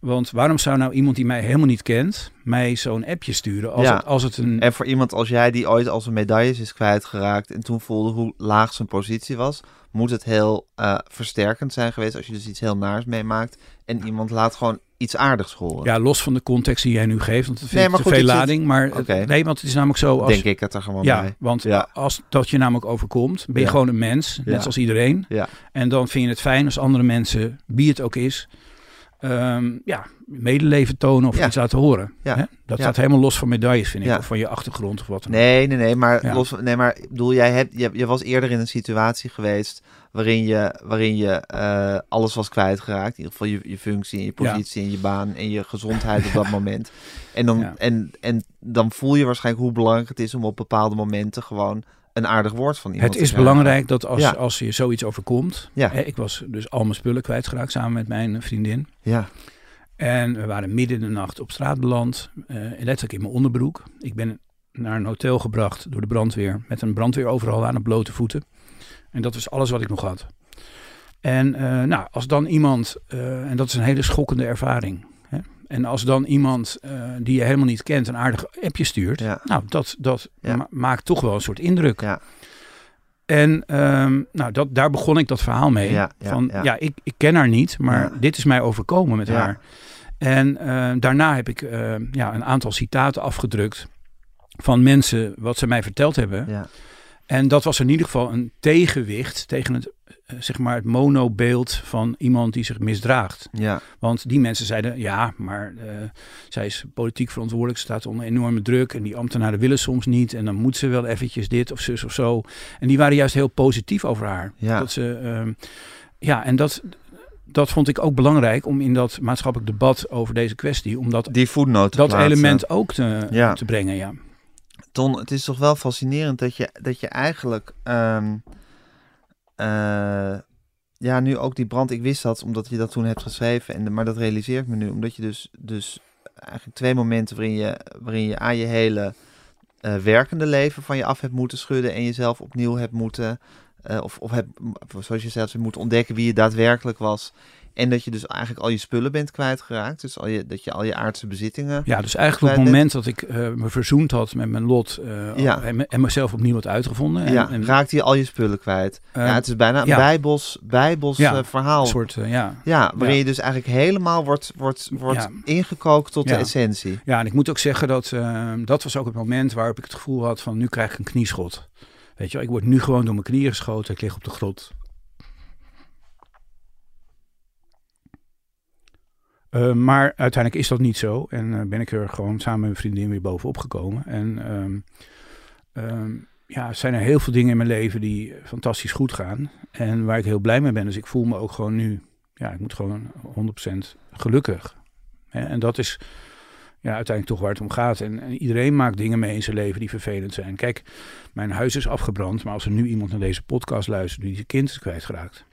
Want waarom zou nou iemand die mij helemaal niet kent, mij zo'n appje sturen als, het, als het een... En voor iemand als jij die ooit als een medailles is kwijtgeraakt en toen voelde hoe laag zijn positie was, moet het heel uh, versterkend zijn geweest als je dus iets heel naars meemaakt en iemand laat gewoon iets aardigs horen. Ja, los van de context die jij nu geeft, want het vind nee, te veel lading. Maar nee, want het is namelijk zo. Als, Denk ik het er gewoon ja, bij. Want ja. als dat je namelijk overkomt, ben je gewoon een mens, net zoals iedereen. Ja. En dan vind je het fijn als andere mensen, wie het ook is, um, ja, medeleven tonen of iets laten horen. Ja. Hè? Dat staat helemaal los van medailles, vind ik, of van je achtergrond of wat dan Nee, nee, nee, maar, los, nee, maar bedoel, jij hebt, je, je was eerder in een situatie geweest waarin je, waarin je uh, alles was kwijtgeraakt. In ieder geval je, je functie en je positie en je baan en je gezondheid op dat (laughs) moment. En dan, en, en dan voel je waarschijnlijk hoe belangrijk het is om op bepaalde momenten gewoon een aardig woord van iemand. Het is belangrijk dat als, als je zoiets overkomt. Ja. Hè, ik was dus al mijn spullen kwijtgeraakt samen met mijn vriendin. Ja. En we waren midden in de nacht op straat beland. Uh, letterlijk in mijn onderbroek. Ik ben naar een hotel gebracht door de brandweer. Met een brandweer overal aan de blote voeten. En dat was alles wat ik nog had. En uh, nou, als dan iemand, uh, en dat is een hele schokkende ervaring. Hè? En als dan iemand uh, die je helemaal niet kent een aardig appje stuurt. Ja. Nou, dat, dat ja. ma maakt toch wel een soort indruk. Ja. En um, nou, dat, daar begon ik dat verhaal mee. Ja, van ja, ik, ik ken haar niet, maar dit is mij overkomen met haar. En daarna heb ik ja, een aantal citaten afgedrukt van mensen wat ze mij verteld hebben. Ja. En dat was in ieder geval een tegenwicht tegen het, uh, zeg maar het monobeeld van iemand die zich misdraagt. Ja. Want die mensen zeiden, ja, maar uh, zij is politiek verantwoordelijk, staat onder enorme druk en die ambtenaren willen soms niet en dan moet ze wel eventjes dit of zus of zo. En die waren juist heel positief over haar. Ja. Dat ze, uh, ja, en dat, dat vond ik ook belangrijk om in dat maatschappelijk debat over deze kwestie, om dat, die dat element ook te, ja. te brengen, ja. Ton, het is toch wel fascinerend dat je, dat je eigenlijk. Um, uh, ja, nu ook die brand. Ik wist dat omdat je dat toen hebt geschreven. En, maar dat realiseer ik me nu. Omdat je dus, dus eigenlijk twee momenten waarin je, waarin je aan je hele uh, werkende leven van je af hebt moeten schudden. En jezelf opnieuw hebt moeten. Uh, of, of heb, zoals je zelfs moeten ontdekken wie je daadwerkelijk was. En dat je dus eigenlijk al je spullen bent kwijtgeraakt. Dus al je, dat je al je aardse bezittingen. Ja, dus eigenlijk op het moment dat ik uh, me verzoend had met mijn lot. Uh, ja. en, en, mezelf opnieuw had uitgevonden. En, ja, en, raakte je al je spullen kwijt. Uh, ja, het is bijna een ja. bijbels, bijbels ja, verhaal. Een soort, ja. Ja, waarin je dus eigenlijk helemaal wordt, wordt, wordt ingekookt tot de essentie. Ja, en ik moet ook zeggen dat dat was ook het moment waarop ik het gevoel had van nu krijg ik een knieschot. Weet je, ik word nu gewoon door mijn knieën geschoten. Ik lig op de grond. Uh, maar uiteindelijk is dat niet zo. En uh, ben ik er gewoon samen met mijn vriendin weer bovenop gekomen. En um, ja, zijn er heel veel dingen in mijn leven die fantastisch goed gaan. En waar ik heel blij mee ben. Dus ik voel me ook gewoon nu, ja, ik moet gewoon 100% gelukkig. En dat is ja, uiteindelijk toch waar het om gaat. En, en, iedereen maakt dingen mee in zijn leven die vervelend zijn. Kijk, mijn huis is afgebrand. Maar als er nu iemand naar deze podcast luistert die zijn kind is kwijtgeraakt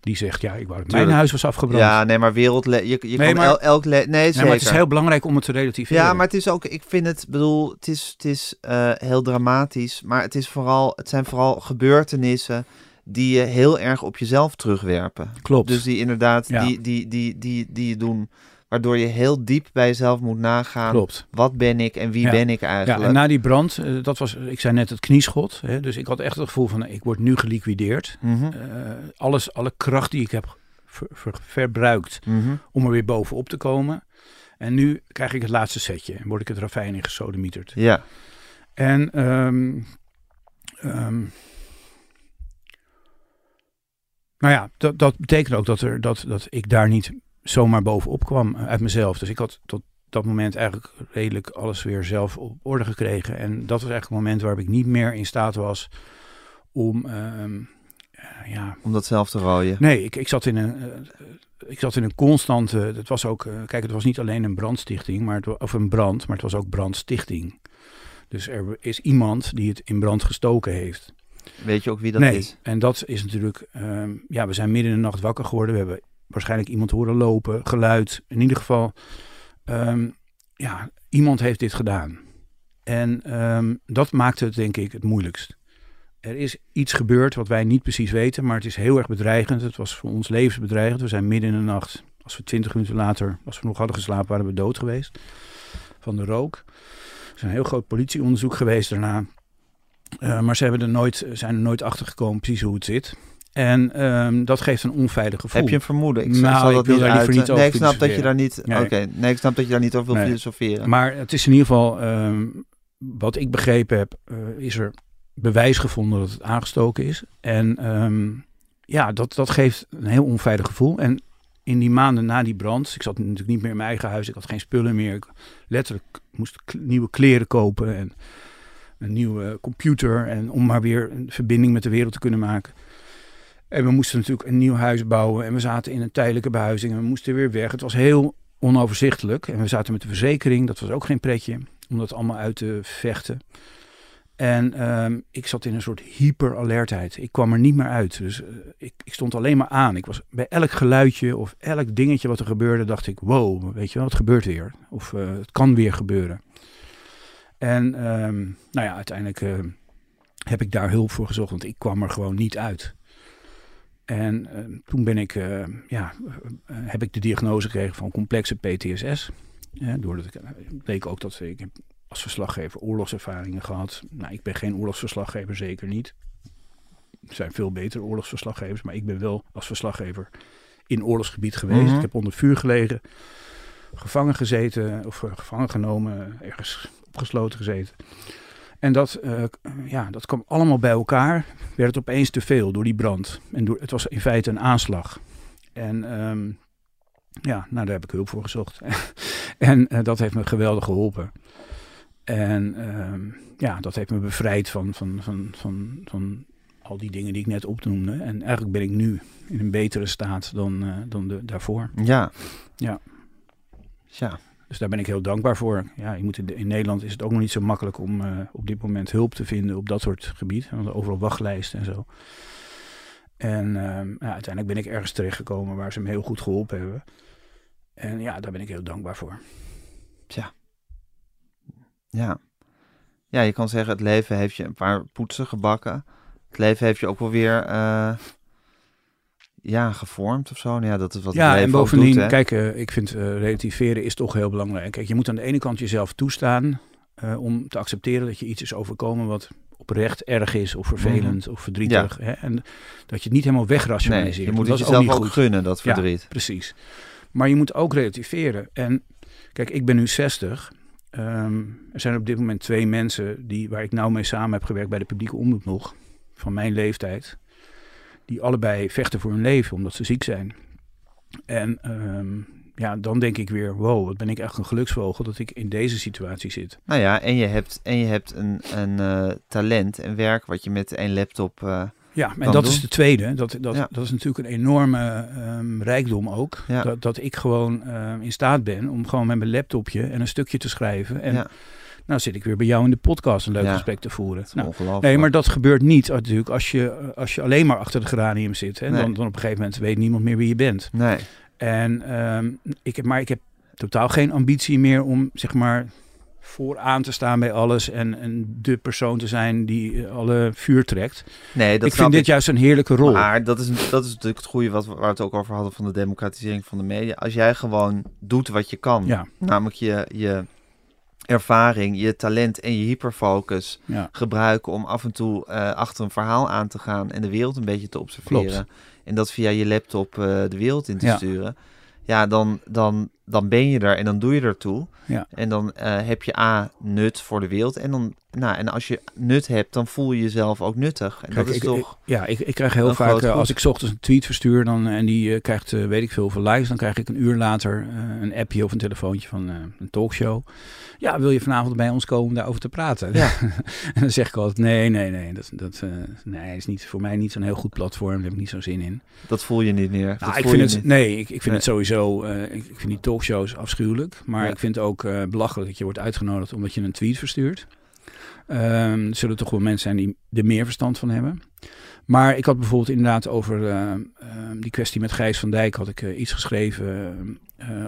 die zegt, ja, ik wou dat mijn huis was afgebrand. Ja, nee, maar wereld... Je, je nee, maar, el, elk... Nee, nee, maar het is heel belangrijk om het te relativeren. Ja, maar het is ook... Ik vind het, bedoel, het is, het is uh, heel dramatisch. Maar het, is vooral, het zijn vooral gebeurtenissen die je heel erg op jezelf terugwerpen. Klopt. Dus die inderdaad, ja. die, die, die, die, die je doen waardoor je heel diep bij jezelf moet nagaan. Klopt. Wat ben ik en wie ja. ben ik eigenlijk? Ja, en na die brand, uh, dat was, ik zei net het knieschot. Hè, dus ik had echt het gevoel van, ik word nu geliquideerd. Mm -hmm. uh, alles, alle kracht die ik heb ver, ver, verbruikt mm -hmm. om er weer bovenop te komen. En nu krijg ik het laatste setje en word ik het ravijn in gesodemieterd. Ja. En um, um, nou ja, dat, dat betekent ook dat, er, dat, dat ik daar niet zomaar bovenop kwam uit mezelf. Dus ik had tot dat moment eigenlijk redelijk alles weer zelf op orde gekregen. En dat was eigenlijk het moment waarop ik niet meer in staat was om... Uh, ja, om dat zelf te rooien? Nee, ik, ik zat in een... Uh, ik zat in een constante. Het was ook. Uh, kijk, het was niet alleen een brandstichting, maar het, of een brand, maar het was ook brandstichting. Dus er is iemand die het in brand gestoken heeft. Weet je ook wie dat nee. is? En dat is natuurlijk. Uh, ja, we zijn midden in de nacht wakker geworden. We hebben waarschijnlijk iemand horen lopen, geluid. In ieder geval, um, ja, iemand heeft dit gedaan. En um, dat maakte het denk ik het moeilijkst. Er is iets gebeurd wat wij niet precies weten, maar het is heel erg bedreigend. Het was voor ons levensbedreigend. We zijn midden in de nacht. Als we twintig minuten later, als we nog hadden geslapen, waren we dood geweest. Van de rook. Er is een heel groot politieonderzoek geweest daarna. Uh, maar ze hebben er nooit, zijn er nooit achter gekomen precies hoe het zit. En um, dat geeft een onveilig gevoel. Heb je een vermoeden? Ik nou, zal dat daar liever niet over Nee, ik snap dat je daar niet... Nee. Oké, okay. nee, ik snap dat je daar niet over wil nee. filosoferen. Maar het is in ieder geval... Um, wat ik begrepen heb, uh, is er bewijs gevonden dat het aangestoken is. En um, ja, dat, dat geeft een heel onveilig gevoel. En in die maanden na die brand... Ik zat natuurlijk niet meer in mijn eigen huis. Ik had geen spullen meer. Ik letterlijk moest nieuwe kleren kopen en een nieuwe computer. En om maar weer een verbinding met de wereld te kunnen maken. En we moesten natuurlijk een nieuw huis bouwen. En we zaten in een tijdelijke behuizing. En we moesten weer weg. Het was heel onoverzichtelijk. En we zaten met de verzekering. Dat was ook geen pretje. Om dat allemaal uit te vechten. En ehm, ik zat in een soort hyperalertheid. Ik kwam er niet meer uit. Dus ik, ik, stond alleen maar aan. Ik was bij elk geluidje of elk dingetje wat er gebeurde, dacht ik: wow, weet je wel, het gebeurt weer. Of het kan weer gebeuren. En ehm, nou ja, uiteindelijk heb ik daar hulp voor gezocht, want ik kwam er gewoon niet uit. En uh, toen ben ik, uh, ja, uh, heb ik de diagnose gekregen van complexe PTSS. doordat ik, bleek ook dat ik als verslaggever oorlogservaringen gehad. Nou, ik ben geen oorlogsverslaggever, zeker niet. Er zijn veel betere oorlogsverslaggevers, maar ik ben wel als verslaggever in oorlogsgebied geweest. Mhm. Ik heb onder vuur gelegen, gevangen gezeten of gevangen genomen, ergens opgesloten gezeten. En dat, uh, ja, dat kwam allemaal bij elkaar. Werd het opeens te veel door die brand. En door, het was in feite een aanslag. En um, ja, nou, daar heb ik hulp voor gezocht. (laughs) en uh, dat heeft me geweldig geholpen. En um, ja, dat heeft me bevrijd van, van, van, van, van al die dingen die ik net opnoemde. En eigenlijk ben ik nu in een betere staat dan, uh, dan de, daarvoor. Ja. Ja. Ja. Dus daar ben ik heel dankbaar voor. Ja, je moet in, Nederland is het ook nog niet zo makkelijk om uh, op dit moment hulp te vinden op dat soort gebied. Want overal wachtlijsten en zo. En uh, ja, uiteindelijk ben ik ergens terechtgekomen waar ze me heel goed geholpen hebben. En ja, daar ben ik heel dankbaar voor. Tja. Ja. Ja, je kan zeggen, het leven heeft je een paar poetsen gebakken. Het leven heeft je ook wel weer uh, ja, gevormd of zo. Nou ja, dat is wat ja, en bovendien, doet, kijk, uh, ik vind uh, relativeren is toch heel belangrijk. Kijk, je moet aan de ene kant jezelf toestaan uh, om te accepteren dat je iets is overkomen wat oprecht erg is of vervelend mm. of verdrietig. Ja. Hè? En dat je het niet helemaal wegrationaliseert. Nee, je moet jezelf ook, ook gunnen, dat verdriet. Ja, precies. Maar je moet ook relativeren. En kijk, ik ben nu 60. Um, ehm, er zijn op dit moment twee mensen die, waar ik nou mee samen heb gewerkt bij de publieke omroep nog, van mijn leeftijd die allebei vechten voor hun leven omdat ze ziek zijn. En um, ja, dan denk ik weer, wow, wat ben ik echt een geluksvogel dat ik in deze situatie zit. Nou ja, en je hebt, en je hebt een, een uh, talent en werk wat je met één laptop. Uh, ja, en dat is de tweede. Dat, dat, ja. dat is natuurlijk een enorme um, rijkdom ook. Ja. Dat, dat ik gewoon uh, in staat ben om gewoon met mijn laptopje en een stukje te schrijven. En ja. Nou zit ik weer bij jou in de podcast een leuk gesprek te voeren. Nou, nee, maar dat gebeurt niet natuurlijk als je, als je alleen maar achter de geranium zit. Hè? Dan, dan op een gegeven moment weet niemand meer wie je bent. Nee. En um, ik heb, maar ik heb totaal geen ambitie meer om zeg maar vooraan te staan bij alles en, en de persoon te zijn die eh, alle vuur trekt. Nee, dat ik vind dit juist een heerlijke rol. Maar dat is, dat is natuurlijk het goede wat, waar we het ook over hadden van de democratisering van de media. Als jij gewoon doet wat je kan, ja. namelijk je, je ervaring, je talent en je hyperfocus gebruiken om af en toe uh, achter een verhaal aan te gaan en de wereld een beetje te observeren. Klopt. En dat via je laptop uh, de wereld in te ja. sturen. Ja, dan, dan, dan ben je er en dan doe je ertoe. Ja. En dan uh, heb je A, nut voor de wereld. En, dan, nou, en als je nut hebt, dan voel je jezelf ook nuttig. En Kijk, dat is ik, toch. Ik, ja, ik, ik krijg heel vaak, als ik ochtends een tweet verstuur dan, en die krijgt, weet ik veel, veel likes, dan krijg ik een uur later een appje of een telefoontje van een talkshow ja, wil je vanavond bij ons komen om daarover te praten? Ja. (laughs) en dan zeg ik altijd, nee, nee, nee, dat, dat uh, nee, is niet, voor mij niet zo'n heel goed platform, daar heb ik niet zo'n zin in. Dat voel je niet meer? Nou, ik vind het, nee, ik, ik vind nee. het sowieso, uh, ik, ik, vind die talkshows afschuwelijk, maar ja. ik vind het ook uh, belachelijk dat je wordt uitgenodigd omdat je een tweet verstuurt. Um, er zullen toch wel mensen zijn die er meer verstand van hebben. Maar ik had bijvoorbeeld inderdaad over uh, uh, die kwestie met Gijs van Dijk had ik uh, iets geschreven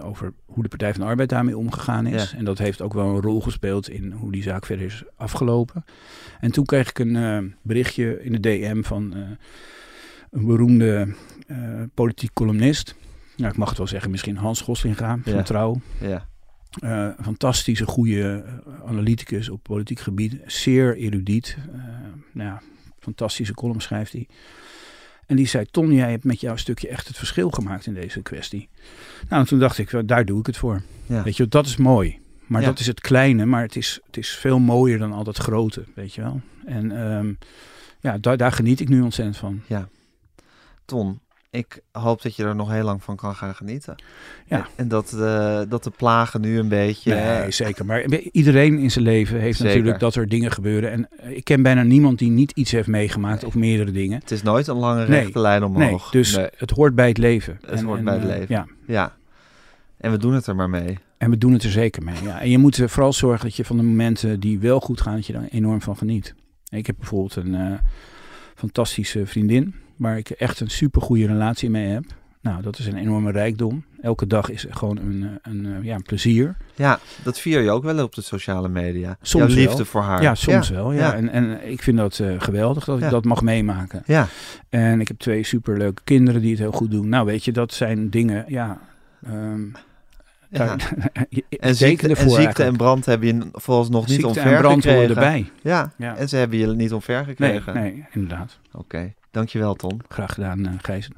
over hoe de Partij van de Arbeid daarmee omgegaan is. Ja. En dat heeft ook wel een rol gespeeld in hoe die zaak verder is afgelopen. En toen kreeg ik een berichtje in de DM van een beroemde politiek columnist. Nou, ik mag het wel zeggen, misschien Hans Goslinga van ja. Trouw. Ja. Uh, fantastische, goede analyticus op politiek gebied. Zeer erudiet. Uh, nou ja, fantastische column schrijft hij. En die zei, Ton, jij hebt met jouw stukje echt het verschil gemaakt in deze kwestie. Nou, toen dacht ik, daar doe ik het voor. Ja. Weet je, dat is mooi. Maar ja. dat is het kleine, maar het is, het is veel mooier dan al dat grote, weet je wel. En um, ja, daar, daar geniet ik nu ontzettend van. Ja. Ton, ik hoop dat je er nog heel lang van kan gaan genieten. Ja. En, dat, de, dat de plagen nu een beetje... Nee, zeker. Maar iedereen in zijn leven heeft zeker. natuurlijk dat er dingen gebeuren. En ik ken bijna niemand die niet iets heeft meegemaakt nee. of meerdere dingen. Het is nooit een lange rechte nee. lijn omhoog. Nee, dus nee. het hoort bij het leven. Het en, hoort en, bij het leven. Ja. ja. En we doen het er maar mee. En we doen het er zeker mee. Ja. En je moet vooral zorgen dat je van de momenten die wel goed gaan, dat je daar enorm van geniet. Ik heb bijvoorbeeld een fantastische vriendin waar ik echt een super goede relatie mee heb. Nou, dat is een enorme rijkdom. Elke dag is gewoon een, een, een ja, een plezier. Ja, dat vier je ook wel op de sociale media. Soms Jouw liefde voor haar. Ja, soms wel. Ja. En, en ik vind dat uh, geweldig dat ik dat mag meemaken. Ja. En ik heb twee superleuke kinderen die het heel goed doen. Nou, weet je, dat zijn dingen, ja... Um, ja. (laughs) en, ziekte, en ziekte en brand hebben je vooralsnog niet omver en brand gekregen. erbij. Ja. ja, en ze hebben je niet omver gekregen. Nee, nee inderdaad. Oké, dankjewel Tom. Graag gedaan, uh, Gijs.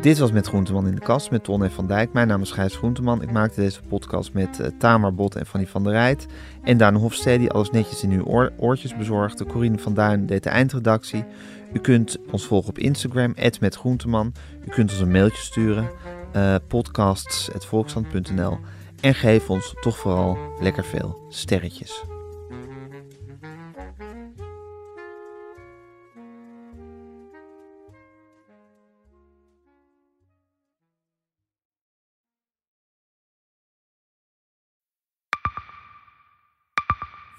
Dit was Met Groenteman in de Kast met Ton en Van Dijk. Mijn naam is Gijs Groenteman. Ik maakte deze podcast met uh, Tamar Bot en Fanny van der Rijt. En Daan Hofstede die alles netjes in uw oortjes bezorgde. Corine van Duin deed de eindredactie. U kunt ons volgen op Instagram, @metgroenteman. U kunt ons een mailtje sturen, uh. En geef ons toch vooral lekker veel sterretjes.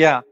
ja.